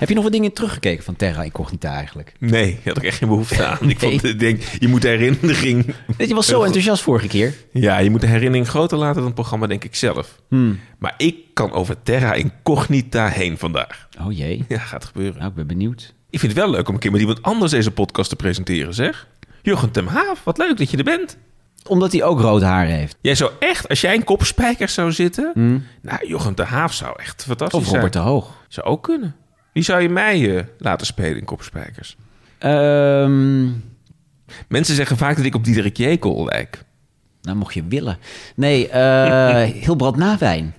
Heb je nog wat dingen teruggekeken van Terra Incognita eigenlijk? Nee, had ik echt geen behoefte aan. Ik, vond, ik denk, je moet de herinnering... Je was zo enthousiast vorige keer. Ja, je moet de herinnering groter laten dan het programma, denk ik zelf. Hmm. Maar ik kan over Terra Incognita heen vandaag. Oh jee. Ja, gaat gebeuren. Nou, ik ben benieuwd. Ik vind het wel leuk om een keer met iemand anders deze podcast te presenteren, zeg. Jurgen ten Haaf, wat leuk dat je er bent. Omdat hij ook rood haar heeft. Jij zou echt, als jij in kopspijkers zou zitten... Nou, Jochem de Haaf zou echt fantastisch Of Robert de zijn. Hoog. Zou ook kunnen. Wie zou je mij eh, laten spelen in kopspijkers? Ehm, Mensen zeggen vaak dat ik op Diederik Jekel lijk. nou, mocht je willen. Nee, eh Hilbrand Nawijn.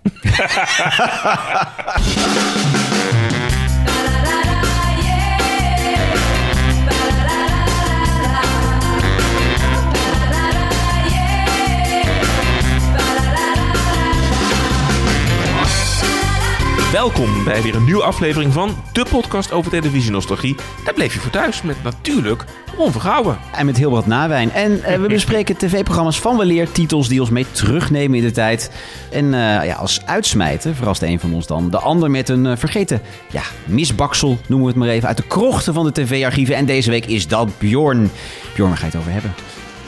Welkom bij weer een nieuwe aflevering van de podcast over televisienostalgie. Daar bleef je voor thuis met natuurlijk Ron Vergouwen. En met Hilbrand Nawijn. En eh, we bespreken tv-programma's van weleer, titels die ons mee terugnemen in de tijd. En eh, ja, als uitsmijten verrast de een van ons dan. De ander met een eh, vergeten ja, misbaksel, noemen we het maar even, uit de krochten van de tv-archieven. En deze week is dat Bjorn. Bjorn, waar ga je het over hebben?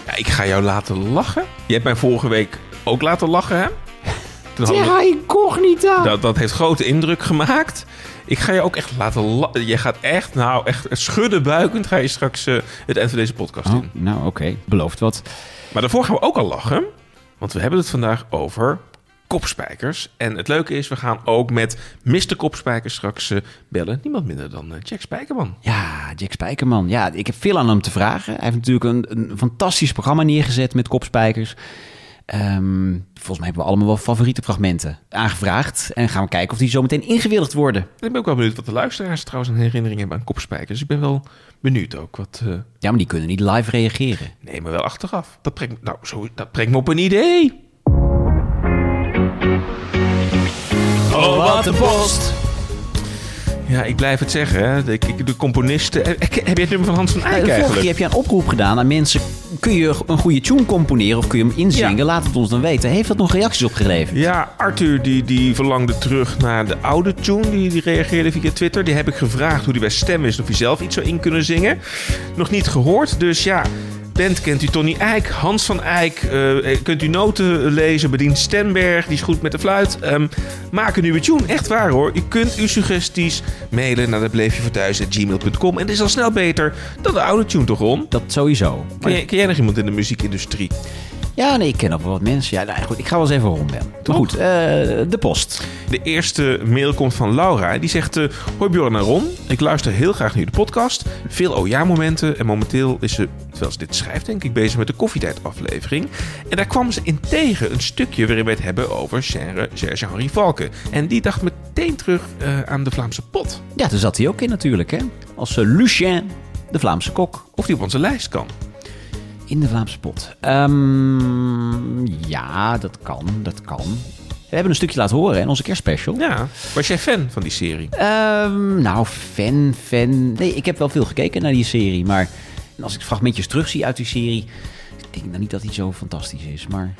Ja, ik ga jou laten lachen. Je hebt mij vorige week ook laten lachen, hè? We- incognita. dat, dat heeft grote indruk gemaakt. Ik ga je ook echt laten. Je gaat echt, nou, echt schudden buikend ga je straks eh, het eind van deze podcast Oh, in. nou oké, belooft wat. Maar daarvoor gaan we ook al lachen. Want we hebben het vandaag over kopspijkers. En het leuke is, we gaan ook met Mr. Kopspijkers straks eh, bellen. Niemand minder dan eh, Jack Spijkerman. Ja, Jack Spijkerman. Ja, ik heb veel aan hem te vragen. Hij heeft natuurlijk een, een fantastisch programma neergezet met kopspijkers. Ehm, volgens mij hebben we allemaal wel favoriete fragmenten aangevraagd. En gaan we kijken of die zo meteen ingewilligd worden. En ik ben ook wel benieuwd wat de luisteraars trouwens een herinnering hebben aan kopspijkers. Ik ben wel benieuwd ook wat... eh, Ja, maar die kunnen niet live reageren. nee, maar wel achteraf. Dat brengt, nou, zo, dat brengt me op een idee. Oh, wat een post! Ja, ik blijf het zeggen. Hè. De, de componisten... Heb je het nummer van Hans van Eyck de vorige eigenlijk? keer heb je een oproep gedaan aan mensen. Kun je een goede tune componeren of kun je hem inzingen? Ja. Laat het ons dan weten. Heeft dat nog reacties opgeleverd? Ja, Arthur die, die verlangde terug naar de oude tune. Die, die reageerde via Twitter. Die heb ik gevraagd hoe die bij stem is. Of hij zelf iets zou in kunnen zingen. Nog niet gehoord. Dus ja, band kent u Tony Eijk. Hans van Eyck. eh, kunt u noten lezen. Bedient Stemberg. Die is goed met de fluit. Ehm, maak een nieuwe tune. Echt waar hoor. U kunt uw suggesties mailen naar datbleefjevoorthuis.gmail.com. En het is al snel beter dan de oude tune toch, Ron? Dat sowieso. Ken ken jij nog iemand in de muziekindustrie? Ja, nee, ik ken ook wel wat mensen. Ja, nou, goed, ik ga wel eens even rondbellen. Maar Toch? goed, eh, de post. De eerste mail komt van Laura. Die zegt: eh, Hoi Bjorn en Ron. Ik luister heel graag naar jullie podcast. Veel OJA-momenten. En momenteel is ze, terwijl ze dit schrijft, denk ik, bezig met de koffietijd-aflevering. En daar kwam ze in tegen een stukje waarin we het hebben over Serge-Henri Valken. En die dacht meteen terug eh, aan de Vlaamse pot. Ja, daar zat hij ook in natuurlijk, hè? Als Lucien, de Vlaamse kok. Of die op onze lijst kan. In de Vlaamse pot. Ehm, ja, dat kan, dat kan. We hebben een stukje laten horen in onze kerstspecial. Ja. Was jij fan van die serie? Ehm, nou, fan, fan. Nee, ik heb wel veel gekeken naar die serie. Maar als ik fragmentjes terugzie uit die serie... denk ik nou niet dat die zo fantastisch is. Maar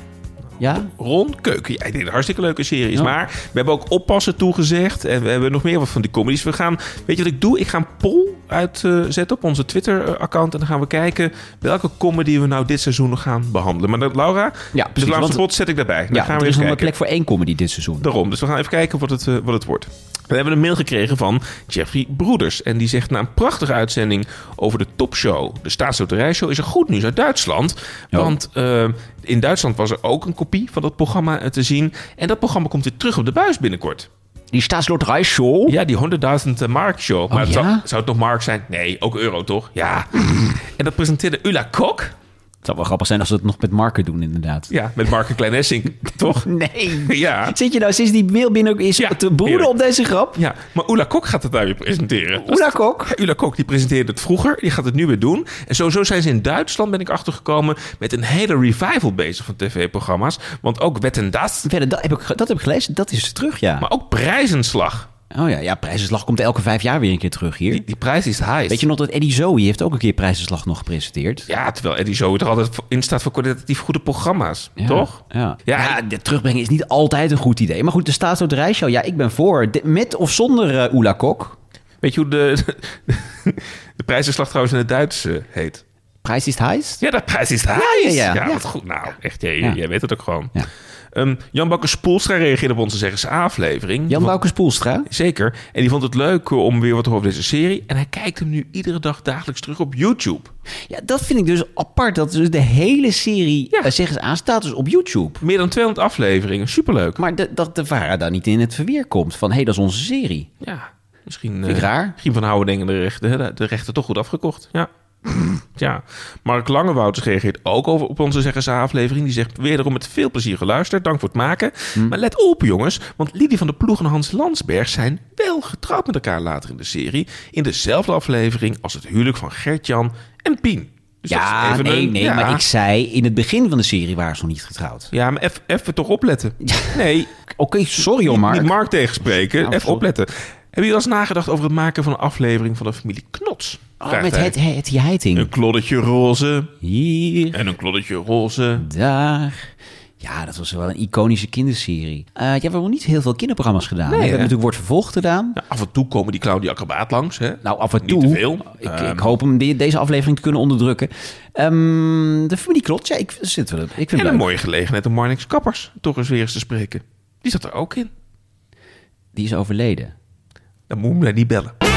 ja, Ron Keuken. Ja, ik denk het hartstikke leuke serie is. Ja. Maar we hebben ook oppassen toegezegd. En we hebben nog meer wat van die comedies. We gaan, weet je wat ik doe? Ik ga een poll uitzetten op onze Twitter-account. En dan gaan we kijken welke comedy we nou dit seizoen nog gaan behandelen. Maar dat, Laura, Ja, de precies, Vlaamse want- pot zet ik daarbij. Dan ja gaan er we is eens nog een kijken. plek voor één comedy dit seizoen. Daarom. Dus we gaan even kijken wat het, eh, wat het wordt. We hebben een mail gekregen van Jeffrey Broeders. En die zegt na een prachtige uitzending over de topshow, de staatsloterijshow, is er goed nieuws uit Duitsland. Ja. Want eh, in Duitsland was er ook een kopie van dat programma eh, te zien. En dat programma komt weer terug op de buis binnenkort. Die staatsloterijshow. Ja, die 100.000 Mark show. Maar ja? zou, zou het nog Mark zijn? Nee, ook euro toch? Ja. en dat presenteerde Ulla Kok. Het zou wel grappig zijn als ze het nog met marken doen, inderdaad. Ja, met Mark en Klein Essink, toch? Nee. Ja. Zit je nou sinds die mail binnen ook is Ja, te broeden heerlijk. op deze grap? Ja, maar Ulla Kok gaat het daar weer presenteren. Oela Kok. Ja, Ulla Kok die presenteerde het vroeger, die gaat het nu weer doen. En sowieso zijn ze in Duitsland, ben ik achtergekomen, met een hele revival bezig van tv-programma's. Want ook Wet en Das, dat heb, ik, dat heb ik gelezen. Dat is terug, ja. maar ook Prijzenslag. Oh ja, ja, Prijzenslag komt elke vijf jaar weer een keer terug hier. Die, die prijs is high. Weet je nog dat Eddie Zoe heeft ook een keer Prijzenslag nog gepresenteerd? Ja, terwijl Eddie zo er altijd in staat voor kwalitatief goede programma's. Ja, Toch? Ja. Ja, Ja, de terugbrengen is niet altijd een goed idee. Maar goed, de staatsloterijshow, ja, ik ben voor. De- met of zonder Oela Kok. Weet je hoe de, de prijzenslag trouwens in het Duits eh, heet? Prijs is heist? Ja, dat prijs is het ja, ja. Ja, Ja. wat goed. Nou, echt, jij, jij weet het ook gewoon. Ja. Ehm, Jan Bakker Spoelstra reageerde op onze Zeggens aflevering. Jan Bouke Spoelstra? Zeker. En die vond het leuk eh, om weer wat te horen over deze serie. En hij kijkt hem nu iedere dag dagelijks terug op YouTube. Ja, dat vind ik dus apart. Dat dus de hele serie, Ja. eh, zeggen ze aan, staat dus op YouTube. Meer dan 200 afleveringen. Superleuk. Maar de, dat de VARA daar niet in het verweer komt van... hé, hey, dat is onze serie. Ja, misschien... Vind ik eh, raar. Misschien van Houwen denken de rechten, de, de rechten toch goed afgekocht. Ja. ja. Mark Langewouters reageert ook over op onze Zeggens aflevering. Die zegt wederom met veel plezier geluisterd. Dank voor het maken. Hm. Maar let op jongens, want Lidie van der Ploeg en Hans Landsberg zijn wel getrouwd met elkaar later in de serie. In dezelfde aflevering als het huwelijk van Gert-Jan en Pien. Dus ja, nee, een- nee, ja. maar ik zei... in het begin van de serie waren ze nog niet getrouwd. Ja, maar even toch opletten. Nee, Oké, sorry hoor, niet, Mark. niet Mark tegenspreken. Nou, even sorry. opletten. Hebben jullie wel eens nagedacht over het maken van een aflevering van de familie Knots? Oh, met het, het. Een kloddetje roze Hier, en een kloddetje roze. daar. Ja, dat was wel een iconische kinderserie. Ja, we hebben nog niet heel veel kinderprogramma's gedaan. Nee, we hebben natuurlijk Wordt Vervolgd gedaan. Ja, af en toe komen die clown die acrobaat langs. Hè? Nou, af en Niet toe. te veel. Ik, Ehm, ik hoop hem de- deze aflevering te kunnen onderdrukken. Ehm, de familie Klot, ja, ik, zit wel, ik vind En een mooie gelegenheid om Marnix Kappers toch eens weer eens te spreken. Die zat er ook in. Die is overleden. Dan moet hem niet bellen.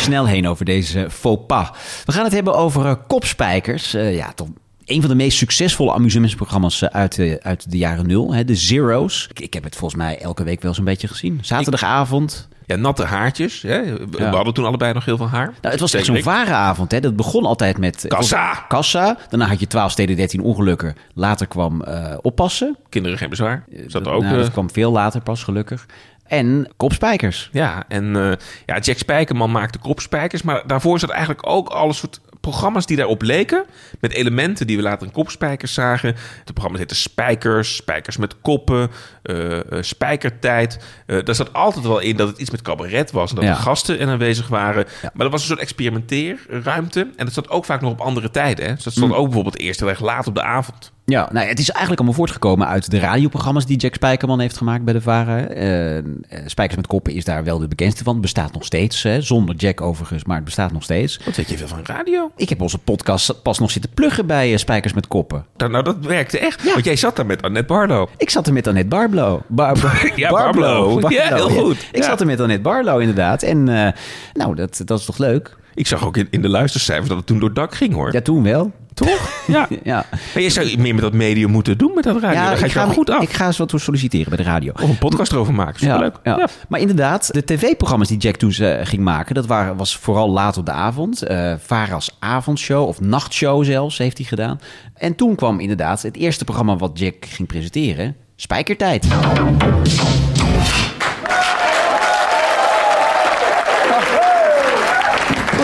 Snel heen over deze faux pas. We gaan het hebben over eh, kopspijkers. Eh, ja, toch een van de meest succesvolle amusementsprogramma's eh, uit, de, uit de jaren nul. Hè, de Zero's. Ik, ik heb het volgens mij elke week wel zo'n beetje gezien. Zaterdagavond. Ja, natte haartjes. Hè? We, Ja. hadden toen allebei nog heel veel haar. Nou, het was echt zo'n vare avond. Hè. Dat begon altijd met... Kassa. Kassa. Daarna had je 12 steden, 13 ongelukken. Later kwam eh, oppassen. Kinderen geen bezwaar. Zat er ook... Nou, eh, dat kwam veel later pas, gelukkig. En kopspijkers. Ja, en eh, ja, Jack Spijkerman maakte kopspijkers. Maar daarvoor zat eigenlijk ook alle soort programma's die daarop leken. Met elementen die we later in kopspijkers zagen. De programma's heten Spijkers, Spijkers met koppen, eh, eh, Spijkertijd. Eh daar zat altijd wel in dat het iets met cabaret was. En dat Ja. er gasten aanwezig waren. Maar dat was een soort experimenteerruimte. En dat zat ook vaak nog op andere tijden. Hè? Dus dat Mm. stond ook bijvoorbeeld eerst heel erg laat op de avond. Ja, nou, het is eigenlijk allemaal voortgekomen uit de radioprogramma's die Jack Spijkerman heeft gemaakt bij de VARA. Eh, eh, Spijkers met koppen is daar wel de bekendste van. Het bestaat nog steeds, hè, zonder Jack overigens, maar het bestaat nog steeds. Wat weet je veel van radio? Ik heb onze podcast pas nog zitten pluggen bij eh, Spijkers met koppen. Nou, nou, dat werkte echt. Want jij zat daar met Annette Barlo. Ik zat er met Annette Barblo. Bar, bar- Ja, Barblo. Ja, heel goed. Ik zat er met Annette Barlo inderdaad. En nou, dat, dat is toch leuk? Ik zag ook in, in de luistercijfers dat het toen door het dak ging, hoor. Ja, toen wel. Toch? Ja. Ja, Maar je zou meer met dat medium moeten doen met dat radio. ja Dan ga ik, je goed af. ik ga eens wat solliciteren bij de radio. Of een podcast erover maken. Superleuk. Ja, ja. Maar inderdaad, de tv-programma's die Jack toen eh, ging maken, dat waren, was vooral laat op de avond. Eh Vara's avondshow of nachtshow zelfs heeft hij gedaan. En toen kwam inderdaad het eerste programma wat Jack ging presenteren, Spijkertijd.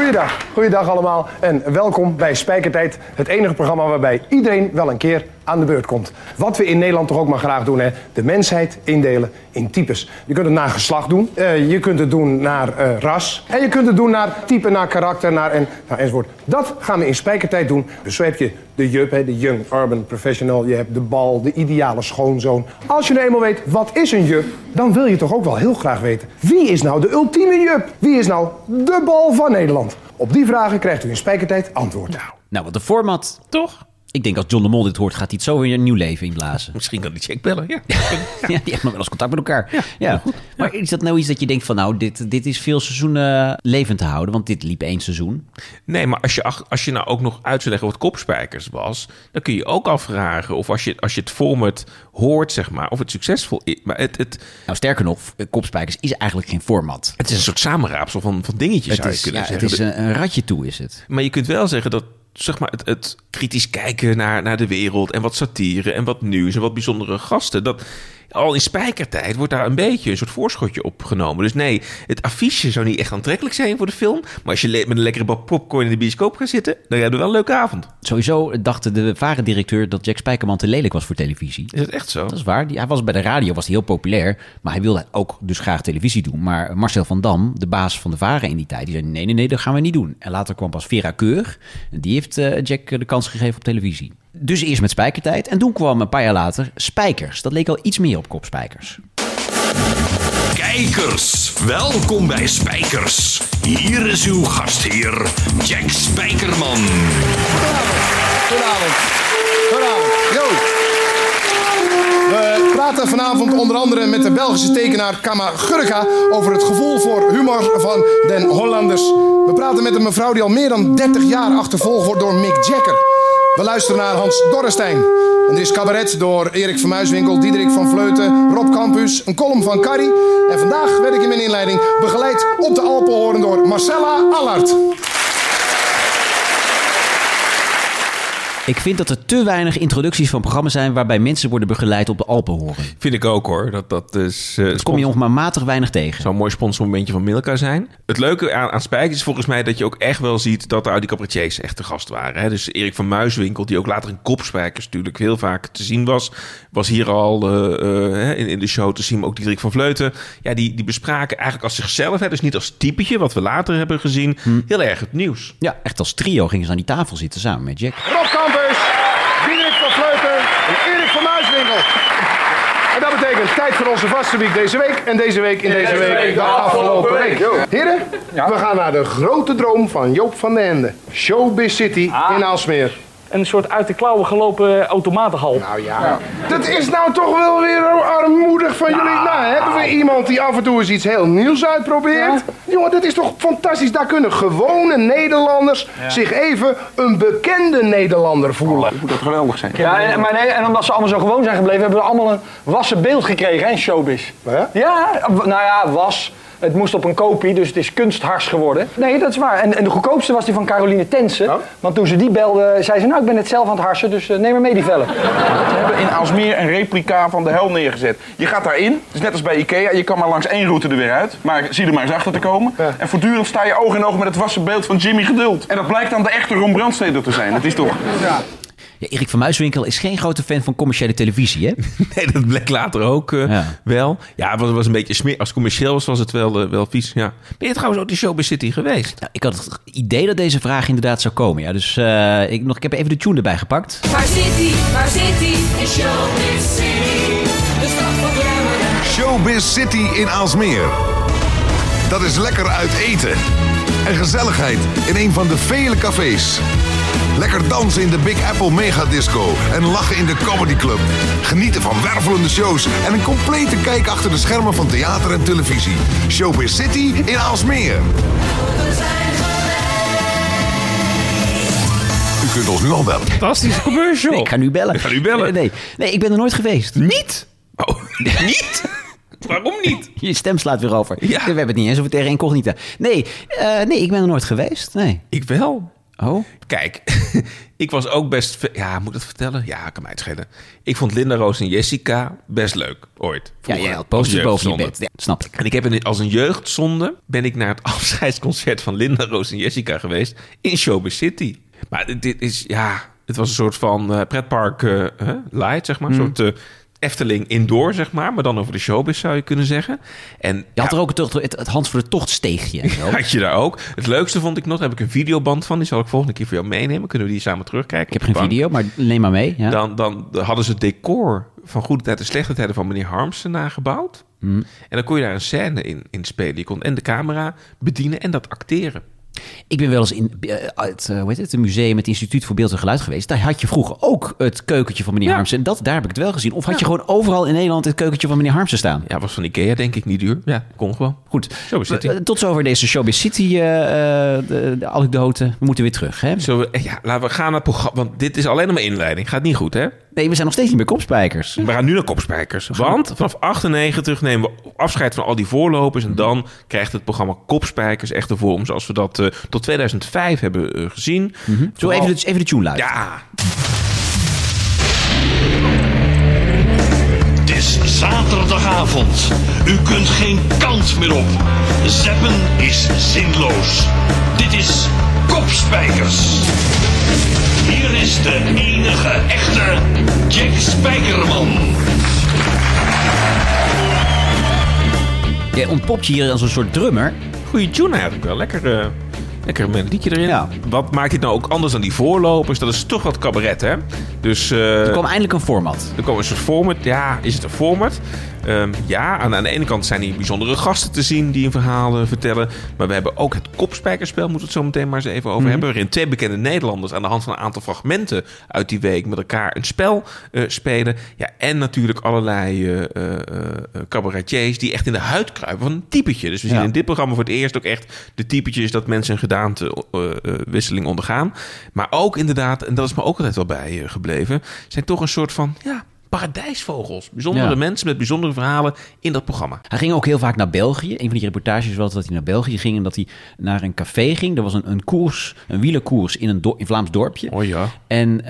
Goeiedag, goeiedag allemaal en welkom bij Spijkertijd. Het enige programma waarbij iedereen wel een keer aan de beurt komt. Wat we in Nederland toch ook maar graag doen, hè? de mensheid indelen in types. Je kunt het naar geslacht doen, eh, je kunt het doen naar eh, ras... en je kunt het doen naar type, naar karakter, naar en, nou, enzovoort. Dat gaan we in Spijkertijd doen. Dus zo heb je de JUP, hè, de Young Urban Professional... je hebt de bal, de ideale schoonzoon. Als je nou eenmaal weet, wat is een JUP... dan wil je toch ook wel heel graag weten... wie is nou de ultieme JUP? Wie is nou de bal van Nederland? Op die vragen krijgt u in Spijkertijd antwoord. Nou, wat de format. Toch? Ik denk als John de Mol dit hoort, gaat hij het zo weer een nieuw leven inblazen. Misschien kan die check bellen. Ja. Ja, die hebben nog wel eens contact met elkaar. Ja, Maar is dat nou iets dat je denkt van, nou, dit, dit is veel seizoenen levend te houden? Want dit liep één seizoen. Nee, maar als je, als je nou ook nog uit zou leggen wat kopspijkers was... dan kun je ook afvragen of als je, als je het format hoort, zeg maar... of het succesvol is. Maar het, het, Nou, sterker nog, Kopspijkers is eigenlijk geen format. het is een soort samenraapsel van, van dingetjes, Het zou is, kunnen ja, het is een, een ratje toe, is het. Maar je kunt wel zeggen dat zeg maar, het, het kritisch kijken naar, naar de wereld en wat satire en wat nieuws en wat bijzondere gasten. Dat al in spijkertijd wordt daar een beetje een soort voorschotje op genomen. Dus nee, het affiche zou niet echt aantrekkelijk zijn voor de film. Maar als je met een lekkere bak popcorn in de bioscoop gaat zitten, dan heb je wel een leuke avond. Sowieso dacht de varendirecteur dat Jack Spijkerman te lelijk was voor televisie. Is het echt zo? Dat is waar. Hij was bij de radio was hij heel populair, maar hij wilde ook dus graag televisie doen. Maar Marcel van Dam, de baas van de Varen in die tijd, die zei nee, nee, nee, dat gaan we niet doen. En later kwam pas Vera Keur en die heeft eh, Jack de kans gegeven op televisie. Dus eerst met Spijkertijd en toen kwam een paar jaar later Spijkers. Dat leek al iets meer op kopspijkers. Kijkers, welkom bij Spijkers. Hier is uw gastheer, Jack Spijkerman. Goedenavond. Goedenavond. Yo. We praten vanavond onder andere met de Belgische tekenaar Kama Gurka over het gevoel voor humor van den Hollanders. We praten met een mevrouw die al meer dan 30 jaar achtervolgd wordt door Mick Jagger. We luisteren naar Hans Dorrestein. En er is cabaret door Erik van Muiswinkel, Diederik van Vleuten, Rob Campus, een column van Carrie. En vandaag werd ik in mijn inleiding begeleid op de Alpenhoorn door Marcella Allard. Ik vind dat er te weinig introducties van programma's zijn waarbij mensen worden begeleid op de Alpenhoren. Vind ik ook hoor. Dat, dat is, eh, Dat kom je nog maar matig weinig tegen. zou een mooi sponsormomentje van Milka zijn. Het leuke aan, aan Spijkers is volgens mij dat je ook echt wel ziet dat de Audi cabaretiers echt te gast waren. Hè? Dus Erik van Muiswinkel, die ook later in Kopspijkers natuurlijk heel vaak te zien was, was hier al eh, eh, in, in de show te zien. Maar ook Diederik van Vleuten. Ja, die, die bespraken eigenlijk als zichzelf. Hè? Dus niet als typetje, wat we later hebben gezien. Heel erg het nieuws. Ja, echt als trio gingen ze aan die tafel zitten samen met Jack. Rob Diederik van Vleuten en Erik van Muiswinkel. En dat betekent tijd voor onze vaste week deze week. En deze week in deze week de afgelopen week. Heren, we gaan naar de grote droom van Joop van den Ende. Showbiz City in Aalsmeer. Een soort uit de klauwen gelopen automatenhal. Nou ja. Dat is nou toch wel weer armoedig van jullie. Nou, hebben we iemand die af en toe eens iets heel nieuws uitprobeert? Jongen, dat is toch fantastisch. Daar kunnen gewone Nederlanders zich even een bekende Nederlander voelen. Moet dat geweldig zijn. Ja, en, maar nee, en omdat ze allemaal zo gewoon zijn gebleven, hebben we allemaal een wassen beeld gekregen, hè, in showbiz. Ja? Ja, nou ja, was. Het moest op een kopie, dus het is kunsthars geworden. Nee, dat is waar. En, en de goedkoopste was die van Caroline Tensen. Ja? Want toen ze die belde, zei ze, nou, ik ben het zelf aan het harsen, dus eh, neem maar mee die vellen. We hebben in Aalsmeer een replica van de hel neergezet. Je gaat daarin, het is net als bij Ikea, je kan maar langs één route er weer uit. Maar zie er maar eens achter te komen. En voortdurend sta je oog in oog met het wassen beeld van Jimmy Geduld. En dat blijkt dan de echte Ron Brandsteder te zijn. Dat is toch... Ja, Erik van Muiswinkel is geen grote fan van commerciële televisie, hè? Nee, dat bleek later ook eh, Ja. wel. Ja, het was, was een beetje smeer. Als commercieel was, was het wel, eh, wel vies. Ja. Ben je trouwens ook de Showbiz City geweest? Nou, ik had het idee dat deze vraag inderdaad zou komen. Ja, dus eh, ik, nog, ik heb even de tune erbij gepakt. Waar zit hij? Waar zit hij? In Showbiz City. De stad van glamour. Showbiz City in Aalsmeer. Dat is lekker uit eten. En gezelligheid in een van de vele cafés. Lekker dansen in de Big Apple Megadisco en lachen in de Comedy Club. Genieten van wervelende shows en een complete kijk achter de schermen van theater en televisie. Showbiz City in Aalsmeer. U kunt ons nu al bellen. Fantastische commercial. Nee, ik ga nu bellen. Ik ga nu bellen. Nee, nee, ik ben er nooit geweest. Niet? Oh, niet? Waarom niet? Je stem slaat weer over. Ja. We hebben het niet eens over tegen incognita. Nee, eh, nee, ik ben er nooit geweest. Nee. Ik wel. Oh, Kijk, ik was ook best... Ja, moet ik dat vertellen? Ja, kan mij het schelen. Ik vond Linda Roos en Jessica best leuk, ooit. ja, jij had posters boven je bed. Ja, snap ik. En ik heb in, als een jeugdzonde ben ik naar het afscheidsconcert van Linda Roos en Jessica geweest in Showbiz City. Maar dit- is, ja, het was een soort van eh, pretpark eh, light, zeg maar. Een soort eh, Efteling indoor, zeg maar. Maar dan over de showbiz zou je kunnen zeggen. En Je had er ook het, het, het Hans voor de Tocht steegje. had je daar ook. Het leukste vond ik nog, daar heb ik een videoband van. Die zal ik volgende keer voor jou meenemen. Kunnen we die samen terugkijken? Ik heb geen video, maar neem maar mee. Ja. Dan, dan hadden ze het decor van Goede Tijd en Slechte Tijden van meneer Harmsen nagebouwd. Hmm. En dan kon je daar een scène in, in spelen. Je kon en de camera bedienen en dat acteren. Ik ben wel eens in eh, het, eh, hoe heet het, het museum, het Instituut voor Beeld en Geluid geweest. Daar had je vroeger ook het keukentje van meneer Harmsen. En dat, daar heb ik het wel gezien. Of had je gewoon overal in Nederland het keukentje van meneer Harmsen staan? Ja, was van Ikea denk ik niet duur. Ja, kon gewoon. Goed. Showbiz City. Eh, Tot zover deze Showbiz City eh, eh, de, de anekdote. We moeten weer terug. Hè? Zullen we, eh, ja, laten we gaan naar het programma. Want dit is alleen nog maar inleiding. Gaat niet goed, hè? Nee, we zijn nog steeds niet meer kopspijkers. We gaan nu naar Kopspijkers. Want vanaf 98 nemen we afscheid van al die voorlopers. En dan krijgt het programma Kopspijkers echt de vorm zoals we dat eh, tot 2005 hebben eh, gezien. Zo even de, even de tune luisteren. Ja, Het is zaterdagavond. U kunt geen kant meer op. Zeppen is zinloos. Dit is Kopspijkers. Hier is de enige echte Jack Spijkerman. Jij ontpopt je hier als een soort drummer. goede tune eigenlijk wel. Lekker, eh lekker melodietje erin. Ja. Wat maakt dit nou ook anders dan die voorlopers? Dat is toch wat cabaret, hè? Dus eh, Er kwam eindelijk een format. er kwam een soort format. Ja, is het een format? Ehm, ja, aan, aan de ene kant zijn hier bijzondere gasten te zien die een verhaal eh, vertellen. Maar we hebben ook het kopspijkerspel, moeten we het zo meteen maar eens even over hebben. Waarin twee bekende Nederlanders aan de hand van een aantal fragmenten uit die week met elkaar een spel eh, spelen. Ja, en natuurlijk allerlei eh, cabaretiers die echt in de huid kruipen van een typetje. Dus we zien Ja. in dit programma voor het eerst ook echt de typetjes dat mensen een gedaantewisseling ondergaan. Maar ook inderdaad, en dat is me ook altijd wel bij gebleven, zijn toch een soort van ja, paradijsvogels. Bijzondere Ja. mensen met bijzondere verhalen in dat programma. Hij ging ook heel vaak naar België. Een van die reportages was dat hij naar België ging en dat hij naar een café ging. Er was een, een koers, een wielerkoers in een do- in Vlaams dorpje. Oh ja. En eh,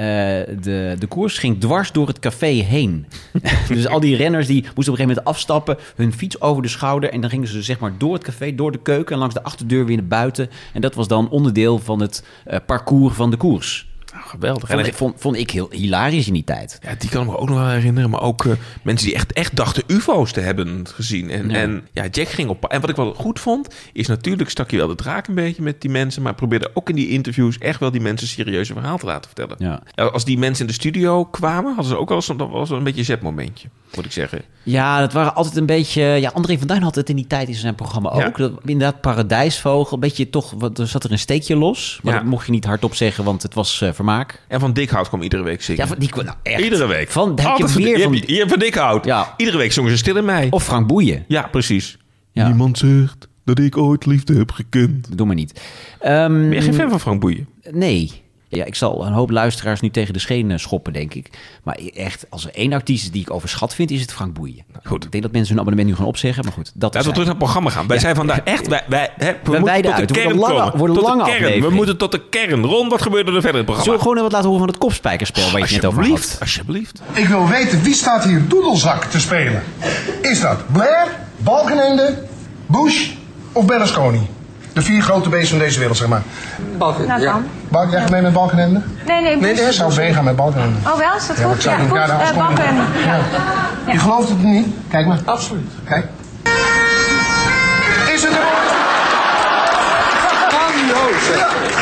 de, de koers ging dwars door het café heen. dus al die renners die moesten op een gegeven moment afstappen, hun fiets over de schouder. En dan gingen ze zeg maar door het café, door de keuken en langs de achterdeur weer naar buiten. En dat was dan onderdeel van het eh, parcours van de koers. Nou, geweldig. Vond, En ik- vond, vond ik heel hilarisch in die tijd. Ja, die kan ik me ook nog wel herinneren. Maar ook eh, mensen die echt, echt dachten UFO's te hebben gezien. En Ja. en ja, Jack ging op. En wat ik wel goed vond, is natuurlijk stak je wel de draak een beetje met die mensen. Maar probeerde ook in die interviews echt wel die mensen serieuze verhaal te laten vertellen. Ja. Als die mensen in de studio kwamen, hadden ze ook wel eens, dat was wel een beetje een zetmomentje, moet ik zeggen. Ja, dat waren altijd een beetje. Ja, André van Duin had het in die tijd in zijn programma ook. Ja. Dat, inderdaad, paradijsvogel. Een beetje toch. Wat, er zat er een steekje los. Maar Ja. dat mocht je niet hardop zeggen, want het was eh, vermaak. En Van Dikhout kwam iedere week zingen. Ja, van, die, nou echt. Iedere week. Van, heb je Altijd van, je Dikhout. Ja. Iedere week zongen ze Stil in Mei. Of Frank Boeien. Ja, precies. Ja. Niemand zegt dat ik ooit liefde heb gekend. Doe maar niet. Ehm, Ben je geen fan van Frank Boeien? Nee. Ja, ik zal een hoop luisteraars nu tegen de schenen schoppen, denk ik. Maar echt, als er één artiest is die ik overschat vind, is het Frank Boeien. Goed. Ik denk dat mensen hun abonnement nu gaan opzeggen, maar goed. Dat Laten we terug naar het programma gaan. Wij zijn vandaag echt... Wij, wij, hè, we moeten tot de kern lange- komen. tot de kern. We moeten tot de kern. Ron, wat gebeurde er verder in het programma? Zullen we gewoon wat laten horen van het kopspijkerspel waar je het net over had? alsjeblieft. Ik wil weten, wie staat hier doedelzak te spelen? Is dat Blair, Balkenende, Bush of Berlusconi? De vier grote beesten van deze wereld, zeg maar. Nou dan. Balk, jij gaat mee met Balkenende? Nee, nee. Nee, nee, zou meegaan met Balkenende. Oh wel, is dat Ja, goed? Ja, met goed. elkaar de Eh. Ja. Je gelooft het niet? Kijk maar. Absoluut. Kijk. Is het er? Grandioos.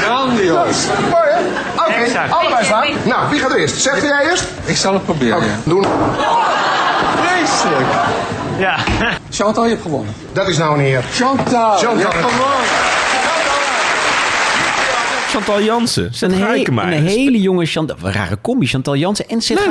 Grandioos. Mooi hè? Oké, allebei staan. Nou, wie gaat er eerst? Zegt jij eerst? Ik zal het proberen. Oké, ja. doen. Vreselijk. Ja. Chantal, je hebt gewonnen. Dat is nou een heer. Chantal, Chantal. je hebt gewonnen. Chantal Jansen. Een, he- een hele jonge Chantal... Een rare combi, Chantal Jansen en Seth Leuk.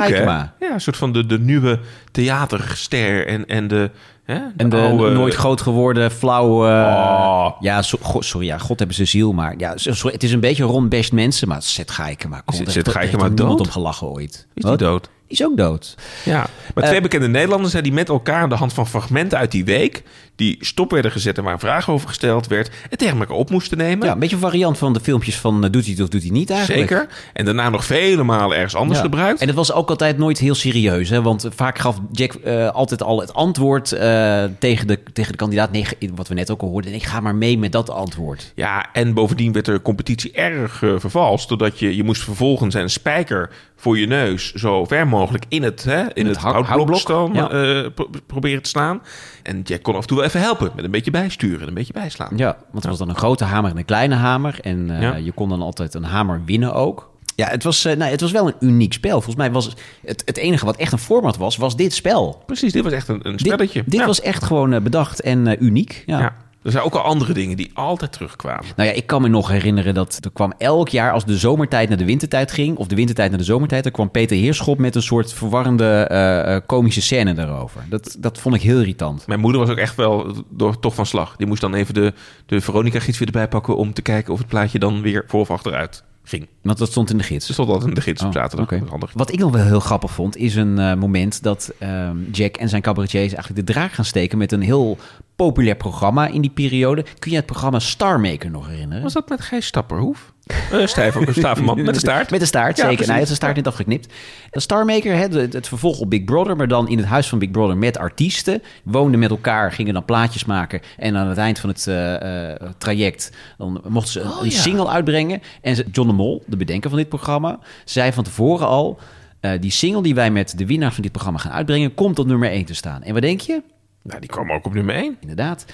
Ja, een soort van de, de nieuwe theaterster en, en de... Hè, En de oude- nooit groot geworden, flauw... eh, Oh. Ja, so- go- sorry, ja, God hebben ze ziel, maar... Ja, so- sorry, het is een beetje rond best mensen, maar Seth daar Seth toch- Gaikema heeft toch niemand dood? om gelachen ooit. Is die dood? Is ook dood. Ja, maar twee bekende Nederlanders hè, die met elkaar aan de hand van fragmenten uit die week... die stop werden gezet en waar een vraag over gesteld werd... en tegen elkaar op moesten nemen. Ja, een beetje een variant van de filmpjes van eh, doet hij het of doet hij niet eigenlijk. Zeker. En daarna nog vele malen ergens anders Ja. gebruikt. En het was ook altijd nooit heel serieus. Hè? Want vaak gaf Jack eh, altijd al het antwoord eh, tegen, de, tegen de kandidaat. Nee, wat we net ook al hoorden. Ik ga maar mee met dat antwoord. Ja, en bovendien werd de competitie erg eh, vervalst. Doordat je, je moest vervolgens een spijker voor je neus zo ver mogelijk in het, hè, in het, hou- houtblok houtblok, staan, ja. eh, pro- proberen te slaan. En Jack kon af en toe wel even helpen met een beetje bijsturen en een beetje bijslaan. Ja, want er was dan een grote hamer en een kleine hamer. En eh, Ja. je kon dan altijd een hamer winnen ook. Ja, het was, eh, nou, het was wel een uniek spel. Volgens mij was het, het enige wat echt een format was, was dit spel. Precies, dit was echt een, een spelletje. dit Ja. was echt gewoon bedacht en eh, uniek. Ja. Ja. Er zijn ook al andere dingen die altijd terugkwamen. Nou ja, ik kan me nog herinneren dat er kwam elk jaar als de zomertijd naar de wintertijd ging, of de wintertijd naar de zomertijd, dan kwam Peter Heerschop met een soort verwarrende eh, komische scène daarover. Dat, dat vond ik heel irritant. Mijn moeder was ook echt wel door, toch van slag. Die moest dan even de, de Veronica-gids weer erbij pakken... om te kijken of het plaatje dan weer voor of achteruit ging. Want dat stond in de gids. Ze stond altijd in de gids op Oh, zaterdag. Dat handig. Wat ik nog wel heel grappig vond, is een eh, moment dat ehm, Jack en zijn cabaretiers eigenlijk de draak gaan steken met een heel populair programma in die periode. Kun je het programma Starmaker nog herinneren? Was dat met Gijs Stapperhoef? Uh, Staverman, met de staart. Met de staart, Ja, zeker. precies. Nee, hij had zijn staart niet afgeknipt. De Starmaker, hè, het, het vervolg op Big Brother, maar dan in het huis van Big Brother met artiesten. Woonden met elkaar, gingen dan plaatjes maken. En aan het eind van het eh, eh, traject dan mochten ze een, Oh, een ja. single uitbrengen. En John de Mol, de bedenker van dit programma, zei van tevoren al... eh, die single die wij met de winnaar van dit programma gaan uitbrengen, komt op nummer 1 te staan. En wat denk je? Nou, die kwam ook op nummer 1. Inderdaad.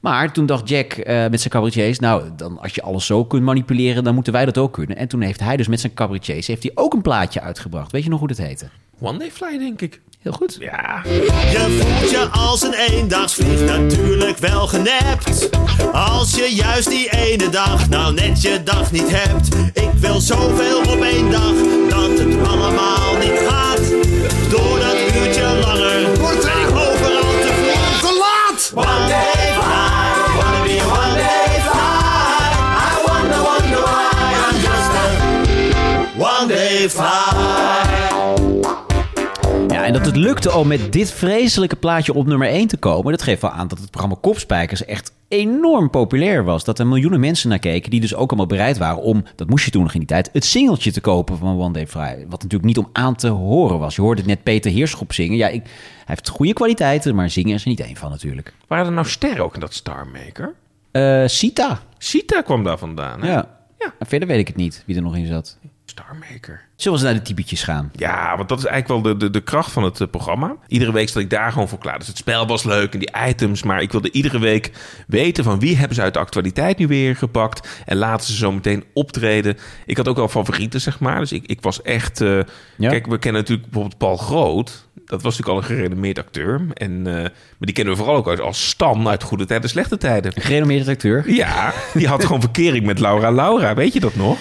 Maar toen dacht Jack eh, met zijn cabaretiers... nou, dan, als je alles zo kunt manipuleren, dan moeten wij dat ook kunnen. En toen heeft hij dus met zijn cabaretiers heeft hij ook een plaatje uitgebracht. Weet je nog hoe dat heette? One Day Fly, denk ik. Heel goed. Ja. Je voelt je als een eendagsvlieg natuurlijk wel genept. Als je juist die ene dag nou net je dag niet hebt. Ik wil zoveel op één dag dat het allemaal niet gaat. Door dat Ja, en dat het lukte om met dit vreselijke plaatje op nummer 1 te komen... dat geeft wel aan dat het programma Kopspijkers echt enorm populair was. Dat er miljoenen mensen naar keken die dus ook allemaal bereid waren om... dat moest je toen nog in die tijd, het singeltje te kopen van One Day Fly. Wat natuurlijk niet om aan te horen was. Je hoorde net Peter Heerschop zingen. Ja, ik, hij heeft goede kwaliteiten, maar zingen is er niet één van natuurlijk. Waren er nou sterren ook in dat Star Maker? Eh Sita. Sita kwam daar vandaan, hè? Ja. ja. En verder weet ik het niet wie er nog in zat. Star Maker. Zullen we eens naar de typetjes gaan? Ja, want dat is eigenlijk wel de, de, de kracht van het eh, programma. Iedere week zat ik daar gewoon voor klaar. Dus het spel was leuk en die items. Maar ik wilde iedere week weten van wie hebben ze uit de actualiteit nu weer gepakt. En laten ze zo meteen optreden. Ik had ook wel favorieten, zeg maar. Dus ik, ik was echt... eh, Ja. Kijk, we kennen natuurlijk bijvoorbeeld Paul Groot. Dat was natuurlijk al een gerenommeerd acteur. En, eh, maar die kennen we vooral ook uit als Stan uit Goede Tijden, Slechte Tijden. Een gerenommeerd acteur. Ja, die had gewoon verkering met Laura Laura. Weet je dat nog?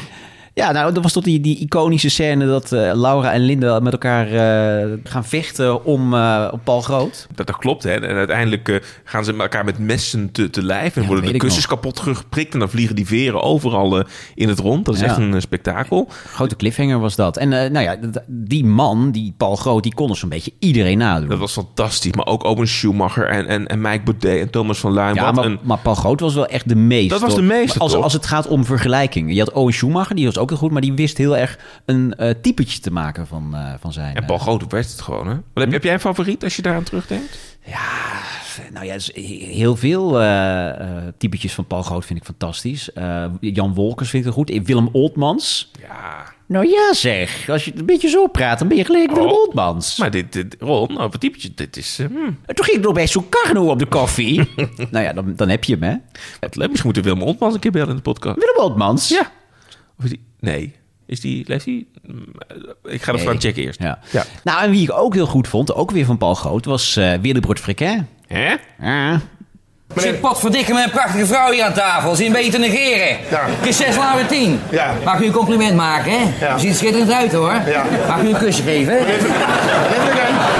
Ja, nou, dat was tot die, die iconische scène dat eh, Laura en Linda met elkaar eh, gaan vechten om, eh, op Paul Groot. Dat, dat klopt, hè. En uiteindelijk gaan ze elkaar met messen te, te lijf. En Ja, worden de kussens kapot geprikt. En dan vliegen die veren overal in het rond. Dat is Ja. echt een spektakel. Grote cliffhanger was dat. En nou ja, die man, die Paul Groot, die kon dus zo'n beetje iedereen nadoen. Dat was fantastisch. Maar ook Owen Schumacher en, en, en Mike Baudet en Thomas van Luijn. ja, maar, een- maar Paul Groot was wel echt de meeste. Dat was de toch? meeste, Als, als het gaat om vergelijking. Je had Owen Schumacher, die was ook heel goed, maar die wist heel erg een eh typetje te maken van, eh, van zijn. En Paul Groot werd het gewoon, hè. Wat heb, heb jij een favoriet als je daaraan terugdenkt? eh, nou ja, dus heel veel eh eh, typetjes van Paul Groot vind ik fantastisch. Eh, Jan Wolkers vind ik goed. Willem Oltmans. Ja. Nou ja zeg, als je een beetje zo praat, dan ben je gelijk Willem Oh. Oltmans. Maar dit, dit Ron, over typetje, dit is... eh, hmm, En Toen ging ik nog bij Sukarno op de koffie. nou ja, dan, dan heb je hem, hè? wat leuk. Misschien moeten Willem Oltmans een keer bellen in de podcast. Willem Oltmans. Ja. Of is die... Nee. Is die... Leeft die? Mm, Ik ga even Nee. aan checken eerst. Ja. Ja. Nou, en wie ik ook heel goed vond, ook weer van Paul Groot, was eh Willebroord Frequin. Hè? Ja. Zit potverdikke met een prachtige vrouw hier aan tafel. Zie je een beetje te negeren. Ja. Het is 6 van de 10. Ja. Mag ik u een compliment maken, hè? Ja. U ziet er schitterend uit, hoor. Ja. Mag ik u een kusje geven?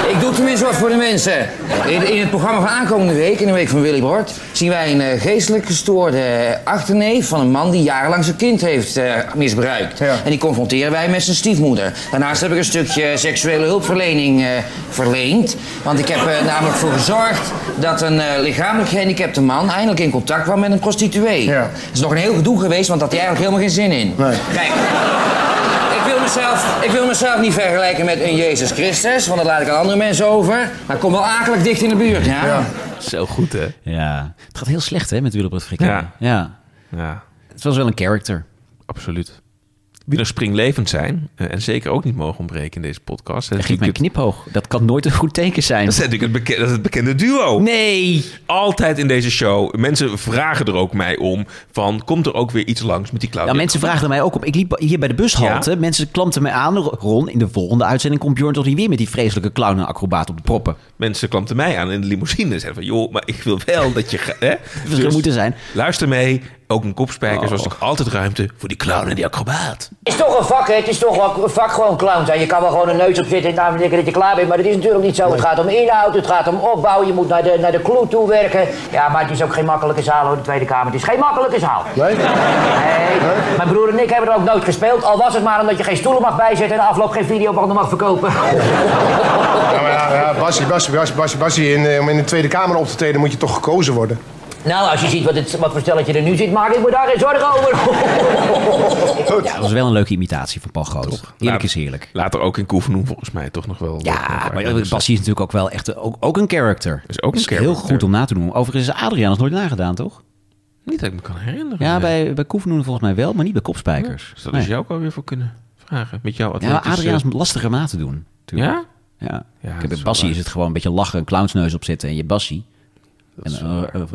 Ik doe tenminste wat voor de mensen. In, in het programma van aankomende week, in de week van Willy Bord... zien wij een eh, geestelijk gestoorde achterneef van een man... die jarenlang zijn kind heeft eh, misbruikt. Ja. En die confronteren wij met zijn stiefmoeder. Daarnaast heb ik een stukje seksuele hulpverlening eh, verleend. Want ik heb er namelijk voor gezorgd dat een eh, lichamelijk gehandicapte man... eindelijk in contact kwam met een prostituee. Ja. Het is nog een heel gedoe geweest, want dat had hij eigenlijk helemaal geen zin in. Nee. Kijk, ik wil, mezelf, ik wil mezelf niet vergelijken met een Jezus Christus, want dat laat ik aan andere mensen over. Maar ik kom wel akelig dicht in de buurt, ja? Ja. Zo goed, hè? ja. Het gaat heel slecht, hè, met Willebroord Frequin. Ja. ja. Ja. Het was wel een character. Absoluut. Springlevend zijn, eh, en zeker ook niet mogen ontbreken in deze podcast. Dat is, Geef mij een natuurlijk kniphoog. Dat kan nooit een goed teken zijn. dat is natuurlijk het, beke- dat is het bekende duo. Nee. Altijd in deze show. Mensen vragen er ook mij om. Van, komt er ook weer iets langs met die Claudia? Nou, mensen vragen mij ook op. Ik liep hier bij de bushalte. Ja. Mensen klampten mij aan. Ron, in de volgende uitzending komt Bjorn toch niet weer met die vreselijke clown en acrobaat op de proppen. Mensen klampten mij aan in de limousine. En zeiden van, joh, maar ik wil wel dat je... Hè? Dus er moeten zijn. Luister mee. Ook een kopspijker. Oh. zoals nog altijd ruimte voor die clown en die acrobaat. Het is toch een vak, hè? Het is toch wel een vak gewoon clown zijn. Je kan wel gewoon een neus op zitten en dan denken dat je klaar bent. Maar dat is natuurlijk niet zo. Het gaat om inhoud, het gaat om opbouw. Je moet naar de, naar de clue toe werken. Ja, maar het is ook geen makkelijke zaal hoor, de Tweede Kamer. Het is geen makkelijke zaal. Nee? Nee. Mijn broer en ik hebben er ook nooit gespeeld. Al was het maar omdat je geen stoelen mag bijzetten en de afloop geen videobanden mag verkopen. Ja, maar ja, ja, Bassie, Bassie, Bassie, Bassie, Bassie. In, eh, om in de Tweede Kamer op te treden moet je toch gekozen worden. Nou, als je ziet wat, het, wat voor stelletje er nu zit, maak ik me daar geen zorgen over. Ja, dat was wel een leuke imitatie van Paul Groot. Heerlijk Laat- is heerlijk. Later ook in Koevenoen volgens mij toch nog wel. Ja, maar Bassie is natuurlijk ook wel echt ook, ook een character. Is ook een heel character. goed om na te doen. Overigens is Adriaan nog nooit nagedaan, toch? Niet dat ik me kan herinneren. Ja, nee. bij, bij Koefnoen volgens mij wel, maar niet bij Kopspijkers. Dus dat Nee. is jou ook alweer voor kunnen vragen. Met jouw Ja, Adriaan is lastiger om na te doen. natuurlijk. Ja? Ja. Ja, Kijk, dat bij is Bassie is het gewoon een beetje lachen, een clownsneus opzetten en je Bassie. En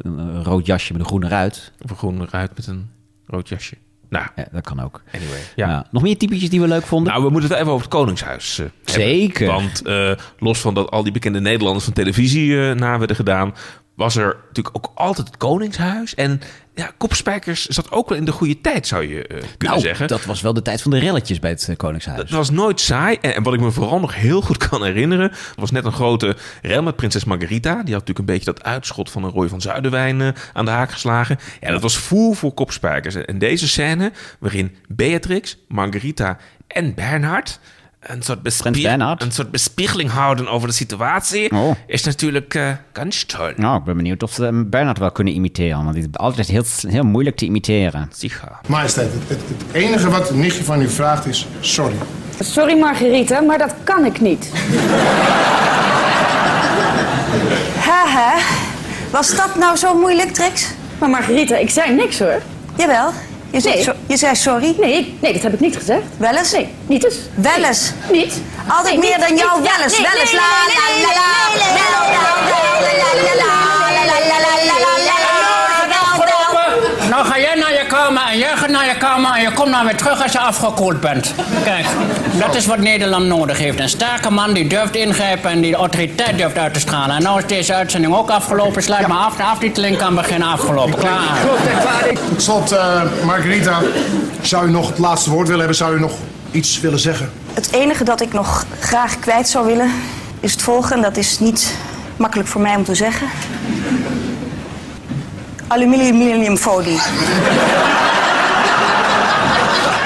een, rood jasje met een groene ruit. Of een groene ruit met een rood jasje. Nou, Ja, dat kan ook. anyway. Ja. Ja. Nog meer typetjes die we leuk vonden? Nou, we moeten het even over het Koningshuis eh, hebben. Zeker. Want eh, los van dat al die bekende Nederlanders van televisie eh, na werden gedaan... was er natuurlijk ook altijd het Koningshuis. En ja, Kopspijkers zat ook wel in de goede tijd, zou je eh, kunnen nou, zeggen. dat was wel de tijd van de relletjes bij het eh, Koningshuis. Het was nooit saai. En, en wat ik me vooral nog heel goed kan herinneren... was net een grote rel met prinses Margarita. Die had natuurlijk een beetje dat uitschot van een Roy van Zuiderwijn eh, aan de haak geslagen. Ja, dat was voer voor kopspijkers. En deze scène waarin Beatrix, Margarita en Bernhard... Een soort, een soort bespiegeling houden over de situatie... Oh. is natuurlijk eh ganz toll. Nou, ik ben benieuwd of ze Bernard wel kunnen imiteren. Want die is altijd heel, heel moeilijk te imiteren. Sicher. Majesteit, het, het, het enige wat het nichtje van u vraagt is sorry. Sorry Marguerite, maar dat kan ik niet. Haha. Was dat nou zo moeilijk, Trix? Maar Marguerite, ik zei niks hoor. Jawel. Je, nee. zei, je zei sorry? Nee, nee, dat heb ik niet gezegd. Wel eens? Nee, niet eens. Wel eens? Niet. Altijd meer dan jou, wel eens, wel eens. La la la la. Nou ga jij naar kamer en jij gaat naar je kamer en je komt dan weer terug als je afgekoeld bent. Kijk, dat is wat Nederland nodig heeft. Een sterke man die durft ingrijpen en die de autoriteit durft uit te stralen. En nou is deze uitzending ook afgelopen. Sluit maar af, de aftiteling kan beginnen afgelopen. Klaar. Tot slot, eh, Margarita, zou u nog het laatste woord willen hebben? Zou u nog iets willen zeggen? Het enige dat ik nog graag kwijt zou willen is het volgende. Dat is niet makkelijk voor mij om te zeggen. Aluminiumfolie.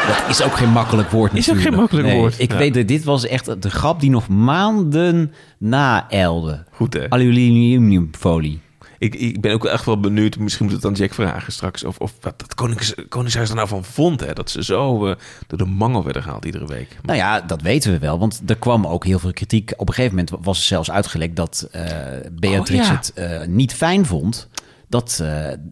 Dat is ook geen makkelijk woord Is ook natuurlijk. geen makkelijk Nee, woord. Ik Ja. weet dat dit was echt de grap die nog maanden naeilde. Goed, hè? Aluminiumfolie. Ik, ik ben ook echt wel benieuwd, misschien moet het aan Jack vragen straks... of, of wat dat Konings, Koningshuis er nou van vond, hè? Dat ze zo eh, door de mangel werden gehaald iedere week. Nou ja, dat weten we wel, want er kwam ook heel veel kritiek. Op een gegeven moment was er zelfs uitgelekt dat eh, Beatrix Oh, ja. het eh, niet fijn vond. Dat, eh,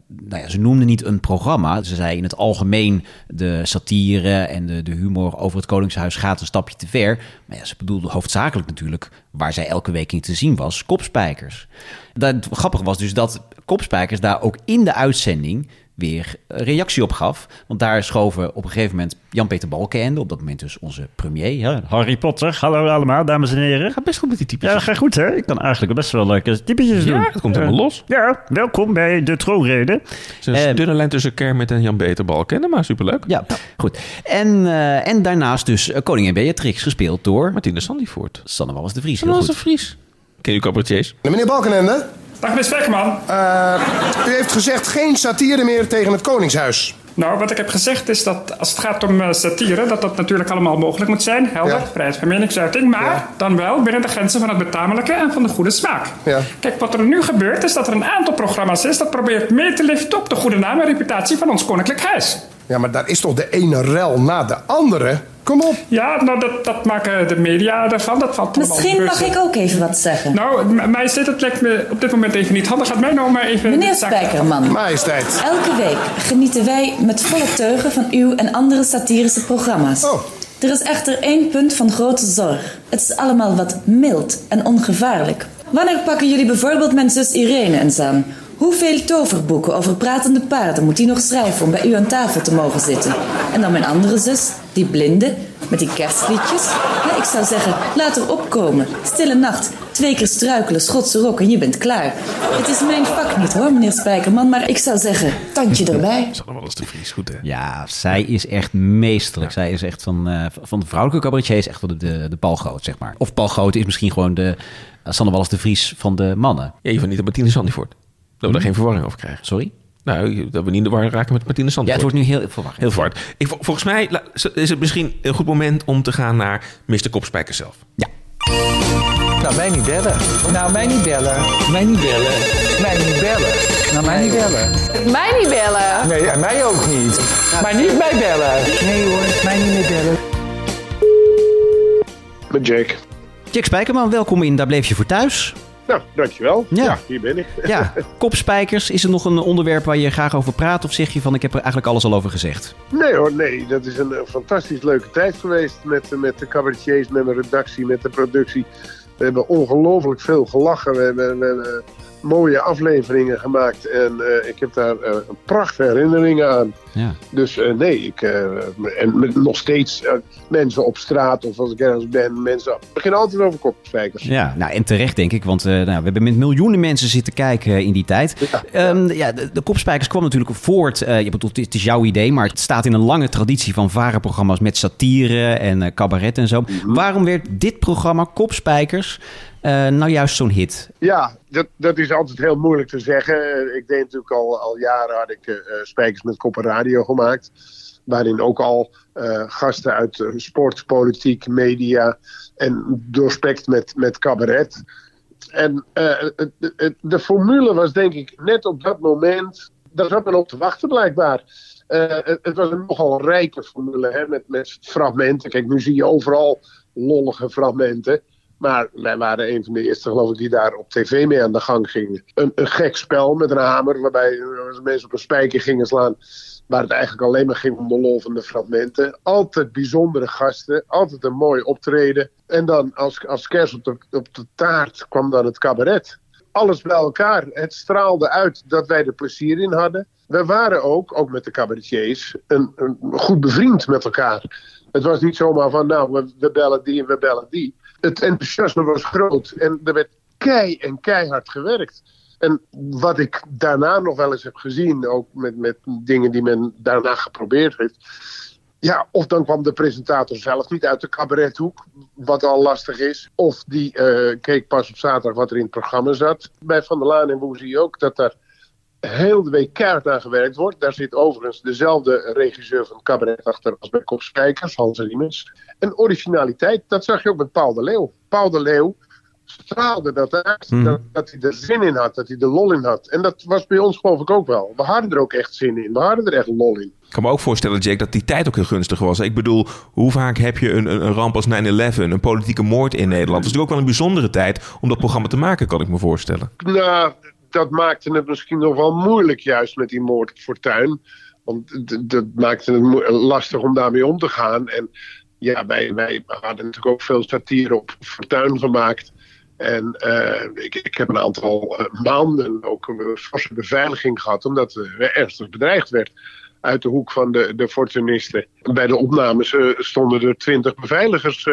nou ja, ze noemde niet een programma. Ze zei in het algemeen de satire en de, de humor over het Koningshuis gaat een stapje te ver. Maar ja, ze bedoelde hoofdzakelijk natuurlijk, waar zij elke week in te zien was, kopspijkers. Dat grappig was dus dat kopspijkers daar ook in de uitzending weer reactie op gaf. Want daar schoven op een gegeven moment Jan-Peter Balkenende, op dat moment dus onze premier. Hè? Harry Potter, hallo allemaal, dames en heren. Gaat best goed met die types. Ja, gaat goed hè. Ik kan eigenlijk best wel leuke typetjes Ja, doen. het komt helemaal Eh, los. Ja, welkom bij de troonrede. Het is een dunne lijn tussen Kermit en Jan Beter Balken, maar superleuk. Ja, goed. En, eh, en daarnaast dus eh, koningin Beatrix, gespeeld door... Martine Sandyvoort. Sanne Wallis de Vries. Als een goed. Fries. Ken je cabaretiers? Meneer Balkenende, Dag meneer Spekman. eh, u heeft gezegd geen satire meer tegen het Koningshuis. Nou, wat ik heb gezegd is dat als het gaat om eh, satire, dat dat natuurlijk allemaal mogelijk moet zijn. Helder, Ja. vrijheid van meningsuiting. Maar dan wel binnen de grenzen van het betamelijke en van de goede smaak. Ja. Kijk, wat er nu gebeurt is dat er een aantal programma's is dat probeert mee te liften op de goede naam en reputatie van ons koninklijk huis. Ja, maar daar is toch de ene rel na de andere? Kom op. Ja, nou, dat, dat maken de media ervan. Dat valt Misschien mag ik ook even wat zeggen. Nou, m- majesteit, dat lijkt me op dit moment even niet handig. Gaat mij nou maar even... Meneer Spijkerman. Majesteit. Elke week genieten wij met volle teugen van uw en andere satirische programma's. Oh. Er is echter één punt van grote zorg. Het is allemaal wat mild en ongevaarlijk. Wanneer pakken jullie bijvoorbeeld mijn zus Irene eens aan? Hoeveel toverboeken over pratende paarden moet die nog schrijven om bij u aan tafel te mogen zitten? En dan mijn andere zus, die blinde, met die kerstliedjes. Ja, ik zou zeggen, laat er opkomen. Stille nacht, twee keer struikelen, Schotse rok en je bent klaar. Het is mijn vak niet hoor, meneer Spijkerman, maar ik zou zeggen, tandje erbij. Sanne Wallis de Vries, goed hè? Ja, zij is echt meesterlijk. Zij is echt van, eh, van de vrouwelijke cabaretiers echt wel de, de, de Paul Groot, zeg maar. Of Paul Groot is misschien gewoon de uh, Sanne Wallis de Vries van de mannen. Ja, je van niet aan Martine Sandyvoort. Dat we daar geen verwarring over krijgen. Sorry? Nou, dat we niet in de war raken met Martine Ja, Sandyvoort. het wordt nu heel verwarrend. Heel. Ik, vol- volgens mij is het misschien een goed moment om te gaan naar Mr. Kopspijker zelf. Ja. Nou, mij niet bellen. Nou, mij niet bellen. Mij niet bellen. Mij niet bellen. Nou, mij niet bellen. Mij niet bellen. Nee, en mij ook niet. Maar niet mij bellen. Nee hoor, mij niet meer bellen. Met Jake. Jack Spijkerman, welkom in Daar Bleef Je Voor Thuis. Nou, dankjewel. Ja. Ja, hier ben ik. Ja, kopspijkers. Is er nog een onderwerp waar je graag over praat? Of zeg je van, ik heb er eigenlijk alles al over gezegd? Nee hoor, nee. Dat is een, eh, fantastisch leuke tijd geweest met, eh, met de cabaretiers, met mijn redactie, met de productie. We hebben ongelooflijk veel gelachen. We hebben, we hebben mooie afleveringen gemaakt. En eh, ik heb daar eh, een prachtige herinneringen aan. Ja. Dus eh, nee, ik, en met nog steeds mensen op straat of als ik ergens ben, mensen beginnen altijd over kopspijkers. Ja, nou en terecht denk ik, want nou, we hebben met miljoenen mensen zitten kijken in die tijd. Ja, ja de, de Kopspijkers kwam natuurlijk voort. je bedoelt, het is jouw idee, maar het staat in een lange traditie van varenprogramma's met satire en cabaret en zo. Waarom werd dit programma Kopspijkers nou juist zo'n hit? Ja, dat, dat is altijd heel moeilijk te zeggen. Eh, Ik deed natuurlijk al, al jaren had ik eh, eh, Spijkers met Koppen Radio gemaakt. Waarin ook al eh, gasten uit eh, sport, politiek, media en doorspekt met, met cabaret. En eh, de formule was denk ik net op dat moment, daar zat men op te wachten blijkbaar. Eh, het, het was een nogal rijke formule hè, met, met fragmenten. Kijk, nu zie je overal lollige fragmenten. Maar wij waren een van de eerste, geloof ik, die daar op tv mee aan de gang gingen. Een, een gek spel met een hamer, waarbij eh, mensen op een spijker gingen slaan. Waar het eigenlijk alleen maar ging om de lol van de fragmenten. Altijd bijzondere gasten, altijd een mooi optreden. En dan als, als kerst op de, op de taart kwam dan het cabaret. Alles bij elkaar. Het straalde uit dat wij er plezier in hadden. We waren ook, ook met de cabaretiers, een, een goed bevriend met elkaar. Het was niet zomaar van, nou, we, we bellen die en we bellen die. Het enthousiasme was groot en er werd kei en keihard gewerkt. En wat ik daarna nog wel eens heb gezien, ook met, met dingen die men daarna geprobeerd heeft. Ja, of dan kwam de presentator zelf niet uit de cabarethoek, wat al lastig is. Of die eh, keek pas op zaterdag wat er in het programma zat. Bij Van der Laan en Boe zie je ook dat daar heel de week keihard aan gewerkt wordt. Daar zit overigens dezelfde regisseur van cabaret achter als bij Kopspijkers, Hans Riemens. En originaliteit, dat zag je ook met Paul de Leeuw. Paul de Leeuw straalde dat uit, Mhm. dat, dat hij er zin in had, dat hij er lol in had. En dat was bij ons geloof ik ook wel. We hadden er ook echt zin in, we hadden er echt lol in. Ik kan me ook voorstellen, Jake, dat die tijd ook heel gunstig was. Ik bedoel, hoe vaak heb je een, een, een ramp als 9-11, een politieke moord in Nederland? Het is natuurlijk ook wel een bijzondere tijd om dat programma te maken, kan ik me voorstellen. Nou, dat maakte het misschien nog wel moeilijk juist met die moord op Fortuin. Want dat maakte het lastig om daarmee om te gaan. En ja, wij, wij hadden natuurlijk ook veel satire op Fortuin gemaakt. En eh, ik, ik heb een aantal eh, maanden ook een forse beveiliging gehad, omdat we ernstig bedreigd werd uit de hoek van de, de Fortunisten. Bij de opnames eh, stonden er twintig beveiligers.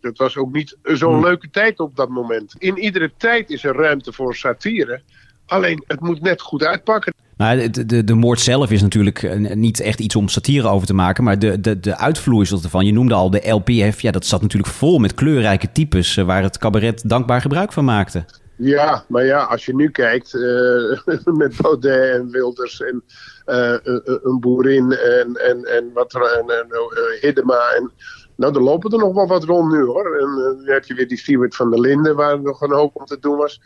dat was ook niet zo'n leuke tijd op dat moment. In iedere tijd is er ruimte voor satire. Alleen het moet net goed uitpakken. Nou, de, de, de moord zelf is natuurlijk eh, niet echt iets om satire over te maken, maar de, de, de uitvloeisel ervan. Je noemde al de LPF, ja, dat zat natuurlijk vol met kleurrijke types eh, waar het cabaret dankbaar gebruik van maakte. Ja, maar ja, als je nu kijkt eh, met Baudet en Wilders en een, boerin en, en, en wat er, en, en Hiddema en nou, er lopen er nog wel wat rond nu hoor. En eh, dan heb je weer die Stuart van der Linden waar nog een hoop om te doen was.